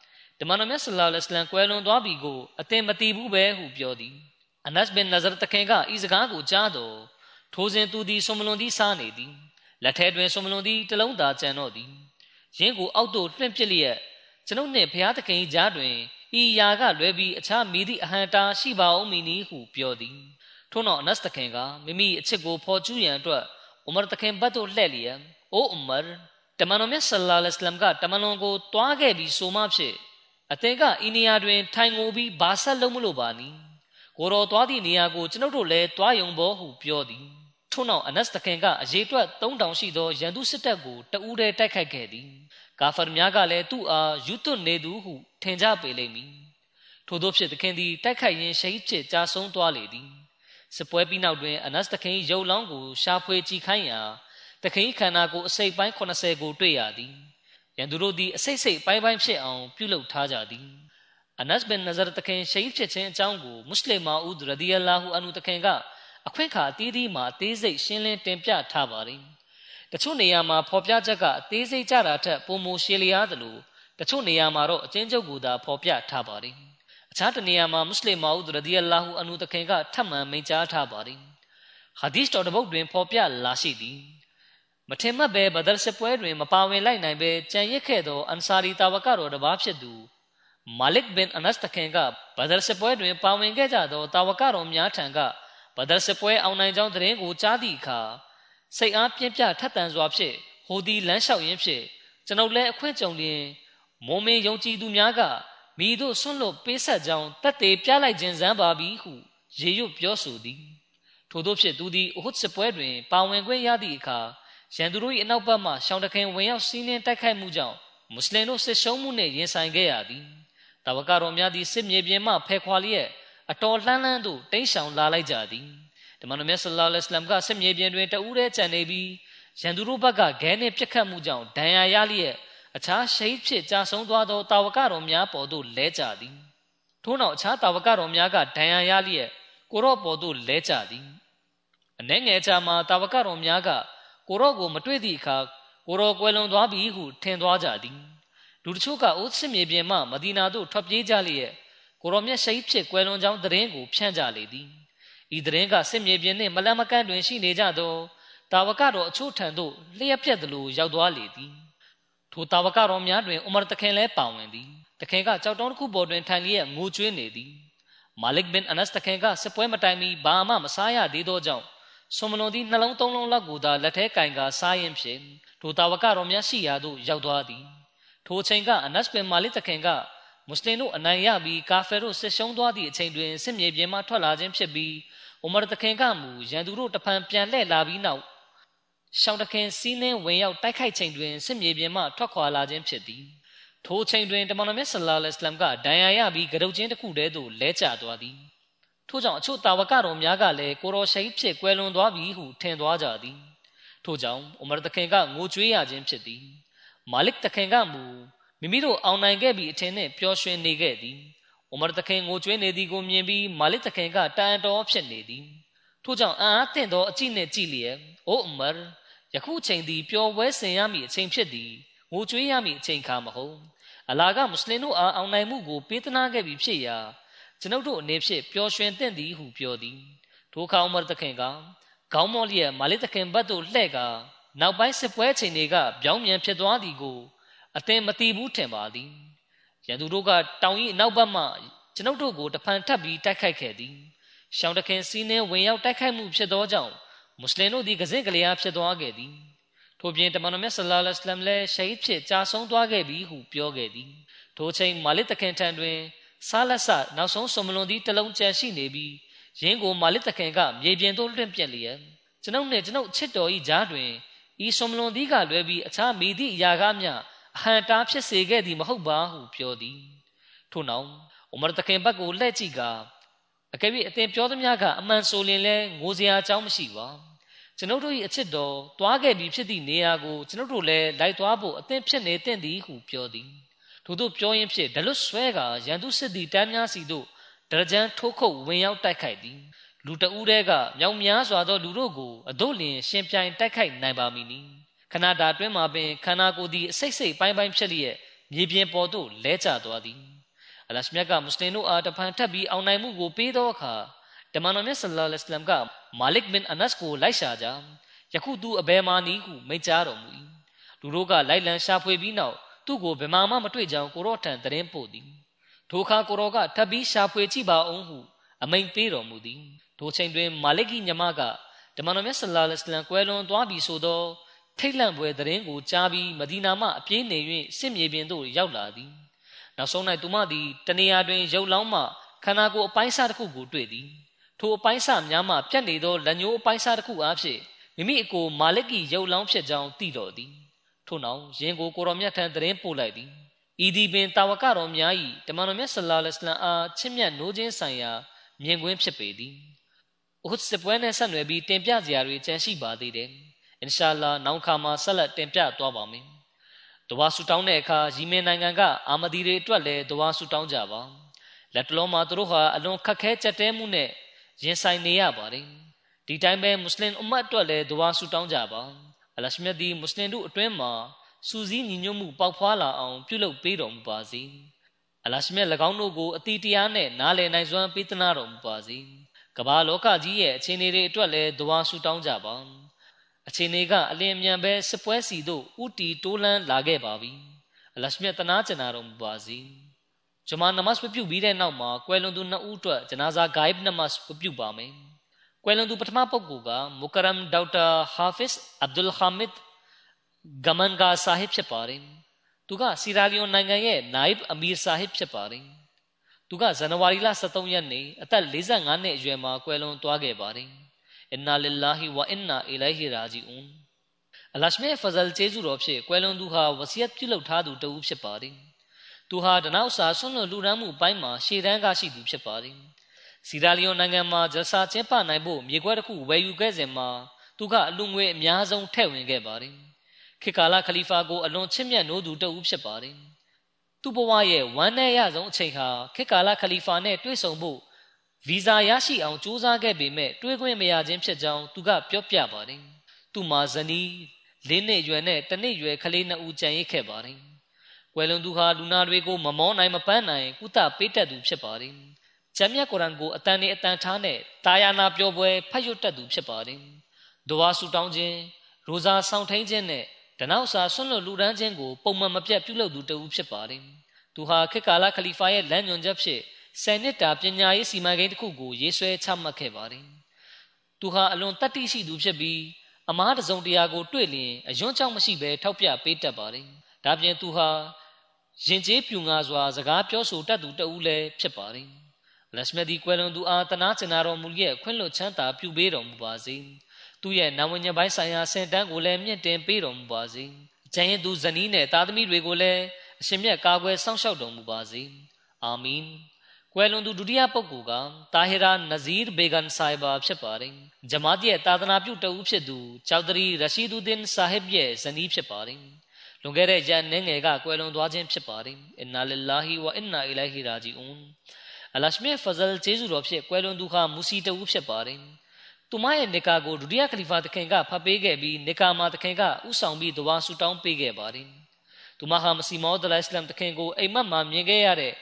တမန်တော်မြတ်ဆလ္လာလဟ်အလัยဟ်ကွယ်လွန်သွားပြီကိုအသင်မသိဘူးပဲဟုပြောသည်အနတ်ဘင်နဇရတခင်ကဤစကားကိုကြားတော့ထိုစဉ်သူသည်ဆွမလွန်သည်စားနေသည်လက်ထဲတွင်ဆွမလွန်သည်တလုံးသာကြံတော့သည်ရင်းကိုအောက်သို့တွင့်ပစ်လျက်ကျွန်ုပ်နှင့်ဘုရားသခင်ကြားတွင်ဤယာကလွဲပြီးအခြားမိသည့်အဟံတာရှိပါဦးမည်နည်းဟုပြောသည်ထို့နောက်အနတ်သခင်ကမိမိအချစ်ကိုဖော်ကျူးရန်အတွက်ဥမရသခင်ဘတ်သို့လှည့်လျက်အိုဥမရတမန်တော်မြတ်ဆလ္လာလဟ်အလัยဟ်ကတမန်တော်ကိုတွားခဲ့ပြီးဆိုမှဖြစ် အသင်ကဤနေရာတွင် ထိုင်ငိုပြီးဘာဆက်လုံးမလို့ပါနီကိုတော်သွားသည့်နေရာကိုကျွန်ုပ်တို့လည်းတွားယုံဘောဟုပြောသည်ထို့နောက်အနတ်သခင်ကအရေးအတွက်3000ရှိသောရန်သူစစ်တပ်ကိုတဦးတည်းတိုက်ခိုက်ခဲ့သည်ကာဖာများကလည်းသူ့အားယူသွနေသူဟုထင်ကြပေလိမ့်မည်ထို့သောဖြစ်သခင်သည်တိုက်ခိုက်ရင်းရှိတ်ဖြစ်ကြာဆုံးသွားလေသည်စပွဲပြီးနောက်တွင် အနတ်သခင်ရုပ်လောင်းကိုရှာဖွေကြည့်ခိုင်းရာသခင်ခန္ဓာကိုအစိပ်ပိုင်း80ကိုတွေ့ရသည် ရန်သူတို့သည်အစိတ်စိတ်ပိုင်းပိုင်းဖြစ်အောင်ပြုလုပ်ထားကြသည်အနတ်ဘင်နဇရတခင်ရှိတ်ဖြစ်ခြင်းအကြောင်းကိုမွတ်စလင်မာဦးရဒီအလာဟူအန်ဟူတခင်ကအခွင့်အခါအသီးသီးမှာအသေးစိတ်ရှင်းလင်းတင်ပြထားပါသည်တချို့နေရာမှာဖော်ပြချက်ကအသေးစိတ်ကြတာထက်ပုံမရှည်လျားသလိုတချို့နေရာမှာတော့အချင်းချုပ်ကိုသာဖော်ပြထားပါသည်အခြားတနေရာမှာမွတ်စလင်မာဦးရဒီအလာဟူအန်ဟူတခင်ကထပ်မံမိန့်ကြားထားပါသည်ဟာဒီစ်တော်တပုတ်တွင်ဖော်ပြလာရှိသည် မထင်မှတ်ပဲဘဒရ်စပွဲတွင်မပါဝင်လိုက်နိုင်ပဲကြံရစ်ခဲ့သောအန်ဆာရီတာဝကတော်တစ်ပါးဖြစ်သူမာလစ်ဘင်အနတ်တခင်ကဘဒရ်စပွဲတွင်ပါဝင်ခဲ့ကြသောတာဝကတော်များထံကဘဒရ်စပွဲအောင်နိုင်ကြောင်းသတင်းကိုကြားသည့်အခါစိတ်အားပြင်းပြထက်သန်စွာဖြင့်ဟိုဒီလမ်းလျှောက်ရင်းဖြင့်ကျွန်ုပ်လည်းအခွင့်ကြုံလျင်မုံမင်းယုံကြည်သူများကမိတို့ဆွန့်လွတ်ပေးဆက်ကြောင်းတက်သေးပြလိုက်ခြင်းစမ်းပါပြီဟုရေရွတ်ပြောဆိုသည်ထို့သောဖြင့်သူသည်အဟုတ်စပွဲတွင်ပါဝင်ခွင့်ရသည့်အခါ ရန်သူတို့၏အနောက်ဘက်မှရှောင်းတခင်ဝင်ရောက်စီးနင်းတိုက်ခိုက်မှုကြောင့်မွတ်စလင်တို့စစ်ရှုံးမှုနှင့်ရင်ဆိုင်ခဲ့ရသည်တဝကတော်များသည်စစ်မြေပြင်မှဖယ်ခွာလျက်အတော်လှမ်းလှမ်းသို့တိမ်းရှောင်လာလိုက်ကြသည်တမန်တော်မြတ်ဆလ္လာလဟ်အလัยဟ်ကစစ်မြေပြင်တွင်တဦးတည်းကြံနေပြီးရန်သူတို့ဘက်ကဂဲနှင့်ပြစ်ခတ်မှုကြောင့်ဒဏ်ရာရလျက်အခြားရှိတ်ဖြစ်ကြာဆုံးသွားသောတာဝကတော်များပေါ်သို့လဲကြသည်ထို့နောက်အခြားတာဝကတော်များကဒဏ်ရာရလျက်ကိုရော့ပေါ်သို့လဲကြသည်အနှဲငယ်ချာမှာတာဝကတော်များက ကိုရော့ကိုမတွေ့သည့်အခါကိုရော့ကွယ်လွန်သွားပြီဟုထင်သွားကြသည်လူတချို့ကအိုးစစ်မြေပြင်မှမဒီနာသို့ထွက်ပြေးကြလျက်ကိုရောမြတ်ရှိဖြစ်ကွယ်လွန်ကြောင်းသတင်းကိုဖြန့်ကြလေသည်ဤသတင်းကစစ်မြေပြင်နှင့်မလန့်မကန့်တွင်ရှိနေကြသောတာဝကတော်အချို့ထံသို့လျှက်ပြက်သလိုရောက်သွားလေသည်ထိုတာဝကတော်များတွင်ဥမရတခင်လည်းပါဝင်သည်တခင်ကကြောက်တုံးတစ်ခုပေါ်တွင်ထိုင်လျက်ငိုကြွေးနေသည်မာလစ်ဘင်အနတ်တခင်ကစစ်ပွဲမတိုင်မီဘာမှမစားရသေးသောကြောင့် ဆွန်မလွန်သည်နှလုံးသုံးလုံးလောက်ကိုသာလက်ထဲကင်ကစားရင်ဖြင့်ထိုတာဝကတော်များရှိရာသို့ရောက်သွားသည်ထိုအချိန်ကအနတ်ဘင်မာလစ်တခင်ကမွတ်စလင်တို့အနိုင်ရပြီးကာဖီတို့ဆစ်ရှုံးသွားသည့်အချိန်တွင်စစ်မြေပြင်မှထွက်လာခြင်းဖြစ်ပြီးအိုမာတခင်ကမူရန်သူတို့တဖန်ပြန်လှည့်လာပြီးနောက်ရှောင်းတခင်စီးနှင်းဝင်ရောက်တိုက်ခိုက်ချိန်တွင်စစ်မြေပြင်မှထွက်ခွာလာခြင်းဖြစ်သည်ထိုချိန်တွင်တမန်တော်မြတ်ဆလ္လာလဟ်အလัยဟ်ကဒဏ်ရာရပြီးကရုတ်ချင်းတစ်ခုတည်းသို့လဲကျသွားသည် ထို့ကြောင့်အချို့တာဝကတော်များကလည်းကိုရောရှိဖြစ်ကွယ်လွန်သွားပြီဟုထင်သွားကြသည်ထို့ကြောင့်ဥမရတခင်ကငိုကြွေးရခြင်းဖြစ်သည်မာလစ်တခင်ကမူမိမိတို့အောင်နိုင်ခဲ့ပြီအထင်နှင့်ပျော်ရွှင်နေခဲ့သည်။ဥမရတခင်ငိုကြွေးနေသည်ကိုမြင်ပြီးမာလစ်တခင်ကတန်တော်ဖြစ်နေသည်။ထို့ကြောင့်အံ့အားသင့်သောအကြည့်နှင့်ကြည့်လျက်အိုဥမရယခုချိန်သည်ပျော်ပွဲဆင်ရမည့်အချိန်ဖြစ်သည်။ငိုကြွေးရမည့်အချိန်ခါမဟုတ်။အလာကမွတ်စလင်တို့အားအောင်နိုင်မှုကိုပေးသနာခဲ့ပြီဖြစ်ရာ ကျွန်ုပ်တို့အနေဖြင့်ပျော်ရွှင်သင့်သည်ဟုပြောသည်။ထိုအခါဥမရတခင်ကခေါင်းမောလျက်မာလစ်တခင်ဘတ်သို့လှဲ့ကာနောက်ပိုင်းစစ်ပွဲချိန်တွေကပြောင်းပြန်ဖြစ်သွားသည်ကိုအသင်မတိဘူးထင်ပါသည်ရန်သူတို့ကတောင်ကြီးအနောက်ဘက်မှကျွန်ုပ်တို့ကိုတဖန်ထပ်ပြီးတိုက်ခိုက်ခဲ့သည်ရှောင်းတခင်စီးနှင်းဝင်ရောက်တိုက်ခိုက်မှုဖြစ်သောကြောင့်မွတ်စလင်တို့သည်ကစင်ကလေးအားဖြစ်သွားခဲ့သည်ထို့ပြင်တမန်တော်မြတ်ဆလ္လာလဟ်အလัยဟ်လည်းရှိတ်ဖြစ်ကြာဆုံးသွားခဲ့ပြီဟုပြောခဲ့သည်ထိုချိန်မာလစ်တခင်ထံတွင် ဆာလဆနောက်ဆုံးဆွန်မလွန်သည်တလုံးကျန်ရှိနေပြီးရင်းကိုမာလစ်တခင်ကမြေပြင်သို့လွင့်ပြက်လျက်ကျွန်ုပ်နှင့်ကျွန်ုပ်ချစ်တော်၏ကြားတွင်ဤဆွန်မလွန်သည်ကလွဲပြီးအခြားမိသည့်အရာကားများအဟံတားဖြစ်စေခဲ့သည်မဟုတ်ပါဟုပြောသည်ထို့နောက်ဥမရတခင်ဘက်ကိုလှည့်ကြည့်ကအကယ်၍အသင်ပြောသမျှကအမှန်ဆိုရင်လည်းငိုစရာအကြောင်းမရှိပါကျွန်ုပ်တို့၏အချစ်တော်တွားခဲ့ပြီးဖြစ်သည့်နေရာကိုကျွန်ုပ်တို့လည်းလိုက်သွားဖို့အသင်ဖြစ်နေသင့်သည်ဟုပြောသည် ထို့သို့ပြောရင်းဖြင့်ဒလွတ်ဆွဲကရန်သူစစ်သည်တမ်းများစီတို့ဒရကြံထိုးခုတ်ဝင်ရောက်တိုက်ခိုက်သည်လူတဦးတည်းကမြောင်များစွာသောလူတို့ကိုအတို့လျင်ရှင်ပြိုင်တိုက်ခိုက်နိုင်ပါမည်နီခဏတာအတွင်းမှာပင်ခန္ဓာကိုယ်သည်အစိတ်စိတ်ပိုင်းပိုင်းဖြစ်လျက်မြေပြင်ပေါ်သို့လဲကျသွားသည်အလရှမြတ်ကမွတ်စလင်တို့အားတဖန်ထပ်ပြီးအောင်နိုင်မှုကိုပေးသောအခါတမန်တော်မြတ်ဆလ္လာလဟ်အလัยဟ်ကမာလစ်ဘင်အနတ်ကိုလိုက်ရှာကြယခုသူအဘယ်မှနီးဟုမိန့်ကြားတော်မူ၏လူတို့ကလိုက်လံရှာဖွေပြီးနောက် သူ့ကိုဘယ်မှမှမတွေ့ကြောင်းကိုရော့ထံသတင်းပို့သည်ထိုအခါကိုရော့ကထပ်ပြီးရှာဖွေကြည့်ပါအောင်ဟုအမိန့်ပေးတော်မူသည်ထိုချိန်တွင်မာလစ်ကြီးညီမကတမန်တော်မြတ်ဆလ္လာလဟ်အလัยဟ်ကွယ်လွန်သွားပြီဆိုသောထိတ်လန့်ပွဲသတင်းကိုကြားပြီးမဒီနာမှအပြေးနေ၍စစ်မြေပြင်သို့ရောက်လာသည်နောက်ဆုံး၌သူမသည်တနေရာတွင်ရုပ်လောင်းမှခန္ဓာကိုယ်အပိုင်းစားတစ်ခုကိုတွေ့သည်ထိုအပိုင်းစားများမှပြတ်နေသောလက်ညှိုးအပိုင်းစားတစ်ခုအားဖြင့်မိမိအကိုမာလကီရုပ်လောင်းဖြစ်ကြောင်းသိတော်သည် ထို့နောက်ရင်ကိုကိုတော်မြတ်ထံသတင်းပို့လိုက်သည်ဤသည်ပင်တာဝကတော်များ၏တမန်တော်မြတ်ဆလ္လာလဟ်အလัยဟ်အားချစ်မြတ်နိုးခြင်းဆိုင်ရာမြင်ကွင်းဖြစ်ပေသည်ဥဟ်စပွဲနှင့်ဆက်နွယ်ပြီးတင်ပြစရာတွေကြန့်ရှိပါသေးတယ်အင်ရှာလာနောက်ခါမှာဆက်လက်တင်ပြသွားပါမယ်။တဝါဆူတောင်းတဲ့အခါယီမင်နိုင်ငံကအာမဒီတွေအတွက်လည်းတဝါဆူတောင်းကြပါ။လက်တလုံးမှာသူတို့ဟာအလွန်ခက်ခဲကြက်တဲမှုနဲ့ရင်ဆိုင်နေရပါတယ်။ဒီတိုင်းပဲမွတ်စလင်အမတ်အတွက်လည်းတဝါဆူတောင်းကြပါ။ အလရှမြတ်ဒီမွတ်စလင်တို့အတွင်းမှာစူးစီးညီညွတ်မှုပေါက်ဖွားလာအောင်ပြုလုပ်ပေးတော်မူပါစေ။အလရှမြတ်၎င်းတို့ကိုအတိတရားနဲ့နားလည်နိုင်စွမ်းပေးသနာတော်မူပါစေ။ကမ္ဘာလောကကြီးရဲ့အခြေအနေတွေအတွက်လည်းတဝါဆူတောင်းကြပါ။အခြေအနေကအလင်းမြန်ပဲစစ်ပွဲစီသို့ဥတီတိုးလန်းလာခဲ့ပါပြီအလရှမြတ်တနာကျင်နာတော်မူပါစေဂျမာနမတ်ဝပြုပြီးတဲ့နောက်မှာကွယ်လွန်သူနှစ်ဦးအတွက်ဂျနာဇာဂိုင်ဘ်နမတ်ဝပြုပါမယ် ကွယ်လွန်သူပထမပုဂ္ဂိုလ်ကမုကရမ်ဒေါက်တာဟာဖစ်အဗ်ဒุลခါမစ်ဂမန်ဂါဆာဟစ်ဖြစ်ပါတယ်သူကစီရာလီယွန်နိုင်ငံရဲ့နိုင်ဘ်အမီဆာဟစ်ဖြစ်ပါတယ်သူကဇန်နဝါရီလ23ရက်နေ့အသက်45နှစ်အရွယ်မှာကွယ်လွန်သွားခဲ့ပါတယ်အင်နာလ illah ဝအင်နာအီလိုင်ဟီရာဂျီအွန်အလရှမေဖဇလ်ကျေးဇူးတော်ဖြင့်ကွယ်လွန်သူဟာဝစီယတ်ပြုလုပ်ထားသူတဦးဖြစ်ပါတယ်သူဟာဒနောက်စာဆွန့်လွတ်လူရန်မှုအပိုင်းမှာရှေ့တန်းကရှိသူဖြစ်ပါတယ် စီရာလီယွန်နိုင်ငံမှာဂျဆာကျင်းပနိုင်ဖို့မြေခွက်တစ်ခုဝယ်ယူခဲ့စဉ်မှာသူကအလူငွေအများဆုံးထည့်ဝင်ခဲ့ပါတယ်ခေကာလာခလီဖာကိုအလွန်ချစ်မြတ်နိုးသူတဦးဖြစ်ပါတယ်သူ့ဘဝရဲ့ဝမ်းနည်းရဆုံးအချိန်ဟာခေကာလာခလီဖာနဲ့တွေ့ဆုံဖို့ဗီဇာရရှိအောင်ကြိုးစားခဲ့ပေမဲ့တွေးခွင့်မရခြင်းဖြစ်ကြောင်းသူကပြောပြပါတယ်။သူ့မှာဇနီးလေးနှစ်ရွယ်နဲ့တစ်နှစ်ရွယ်ကလေးနှစ်ဦးကြံရစ်ခဲ့ပါတယ်။ကွယ်လွန်သူဟာလူနာတွေကိုမမောနိုင်မပန်းနိုင်ကုသပေးတတ်သူဖြစ်ပါတယ်။ ကျမ်းမြတ်ကုရ်အာန်ကိုအတန်နဲ့အတန်ထားနဲ့တာယာနာပြောပွဲဖတ်ရွတ်တတ်သူဖြစ်ပါတယ်။ဒွါဆူတောင်းခြင်းရိုဇာဆောင်ထိန်ခြင်းနဲ့တနောက်စာဆွန့်လွတ်လူဒန်းခြင်းကိုပုံမှန်မပြတ်ပြုလုပ်သူတဦးဖြစ်ပါတယ်။သူဟာခေတ်ကာလခလီဖာရဲ့လမ်းညွှန်ချက်ဖြင့်ဆယ်နှစ်တာပညာရေးစီမံကိန်းတစ်ခုကိုရေးဆွဲချမှတ်ခဲ့ပါတယ်။သူဟာအလွန်တတ်သိရှိသူဖြစ်ပြီးအမားတစုံတရာကိုတွေ့လျင်အယွန်းချောင်းမရှိဘဲထောက်ပြပေးတတ်ပါတယ်။ဒါပြင်သူဟာရင်ကျေးပြူငါစွာစကားပြောဆိုတတ်သူတဦးလည်းဖြစ်ပါတယ်။ လက်ရှမဒီကွယ်လွန်သူအားတနာကျင်နာတော်မူရဲ့ခွင့်လွှတ်ချမ်းသာပြုပေးတော်မူပါစေ။သူ့ရဲ့နာဝဉ္ဇဉ်ပိုင်းဆိုင်ရာစင်တန်းကိုလည်းမြင့်တင်ပေးတော်မူပါစေ။ကျန်ရင်သူဇနီးနဲ့သားသမီးတွေကိုလည်းအရှင်မြတ်ကာကွယ်စောင့်ရှောက်တော်မူပါစေ။အာမင်။ကွယ်လွန်သူဒုတိယပုဂ္ဂိုလ်ကတာဟီရာနဇီးဘေဂန်ဆိုင်ဘာဖြစ်ပါတယ်။ဂျမာတ်ရဲ့တာသနာပြုတအုပ်ဖြစ်သူကျောက်တရီရရှိဒူဒင်ဆာဟစ်ရဲ့ဇနီးဖြစ်ပါတယ်။လွန်ခဲ့တဲ့ဂျန်နေငယ်ကကွယ်လွန်သွားခြင်းဖြစ်ပါတယ်။အင်နာလ illah ဝအင်နာအီလိုင်ဟီရာဂျီအွန် အလရှမေဖဇလ်ကျေးဇူးတော်ဖြင့်ကွယ်လွန်သူဟာမူစီတအုပ်ဖြစ်ပါတယ်။သူမရဲ့နေကာကိုဒုတိယခလီဖာသခင်ကဖတ်ပေးခဲ့ပြီးနေကာမှာသခင်ကဥဆောင်ပြီးဒဝါဆူတောင်းပေးခဲ့ပါတယ်။သူမဟာမစီမောဒ်အလိုင်စလမ်သခင်ကိုအိမ်မက်မှာမြင်ခဲ့ရတဲ့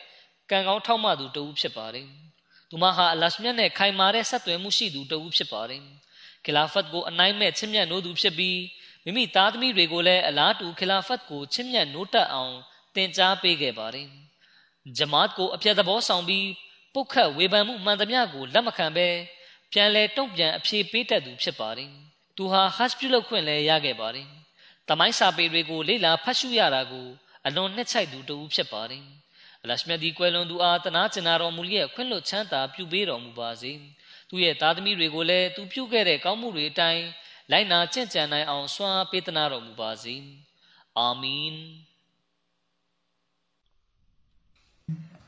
ကံကောင်းထောက်မသူတဦးဖြစ်ပါတယ်။သူမဟာအလရှမြတ်နဲ့ခိုင်မာတဲ့ဆက်သွယ်မှုရှိသူတဦးဖြစ်ပါတယ်။ခီလာဖတ်ကိုအနိုင်မဲ့ချစ်မြတ်နိုးသူဖြစ်ပြီးမိမိသားသမီးတွေကိုလည်းအလားတူခီလာဖတ်ကိုချစ်မြတ်နိုးတတ်အောင်သင်ကြားပေးခဲ့ပါတယ်။ ဂျမာတ်ကိုအပြတ်သဘောဆောင်ပြီးပုတ်ခတ်ဝေဖန်မှုမှန်သမျှကိုလက်မခံဘဲပြန်လဲတုံ့ပြန်အဖြေပေးတတ်သူဖြစ်ပါတယ်။သူဟာဟတ်ပြုလုပ်ခွင့်လည်းရခဲ့ပါတယ်။တမိုင်းစာပေတွေကိုလေ့လာဖတ်ရှုရတာကိုအလွန်နှစ်ချိုက်သူတဦးဖြစ်ပါတယ်။အလရှမြတ်ဒီကွယ်လွန်သူအားတနာကျင်နာတော်မူလျက်ခွင့်လွတ်ချမ်းသာပြုပေးတော်မူပါစေသူရဲ့သားသမီးတွေကိုလည်းသူပြုခဲ့တဲ့ကောင်းမှုတွေအတိုင်းလိုက်နာကျင့်ကြံနိုင်အောင်ဆွမ်းပေးသနာတော်မူပါစေအာမင်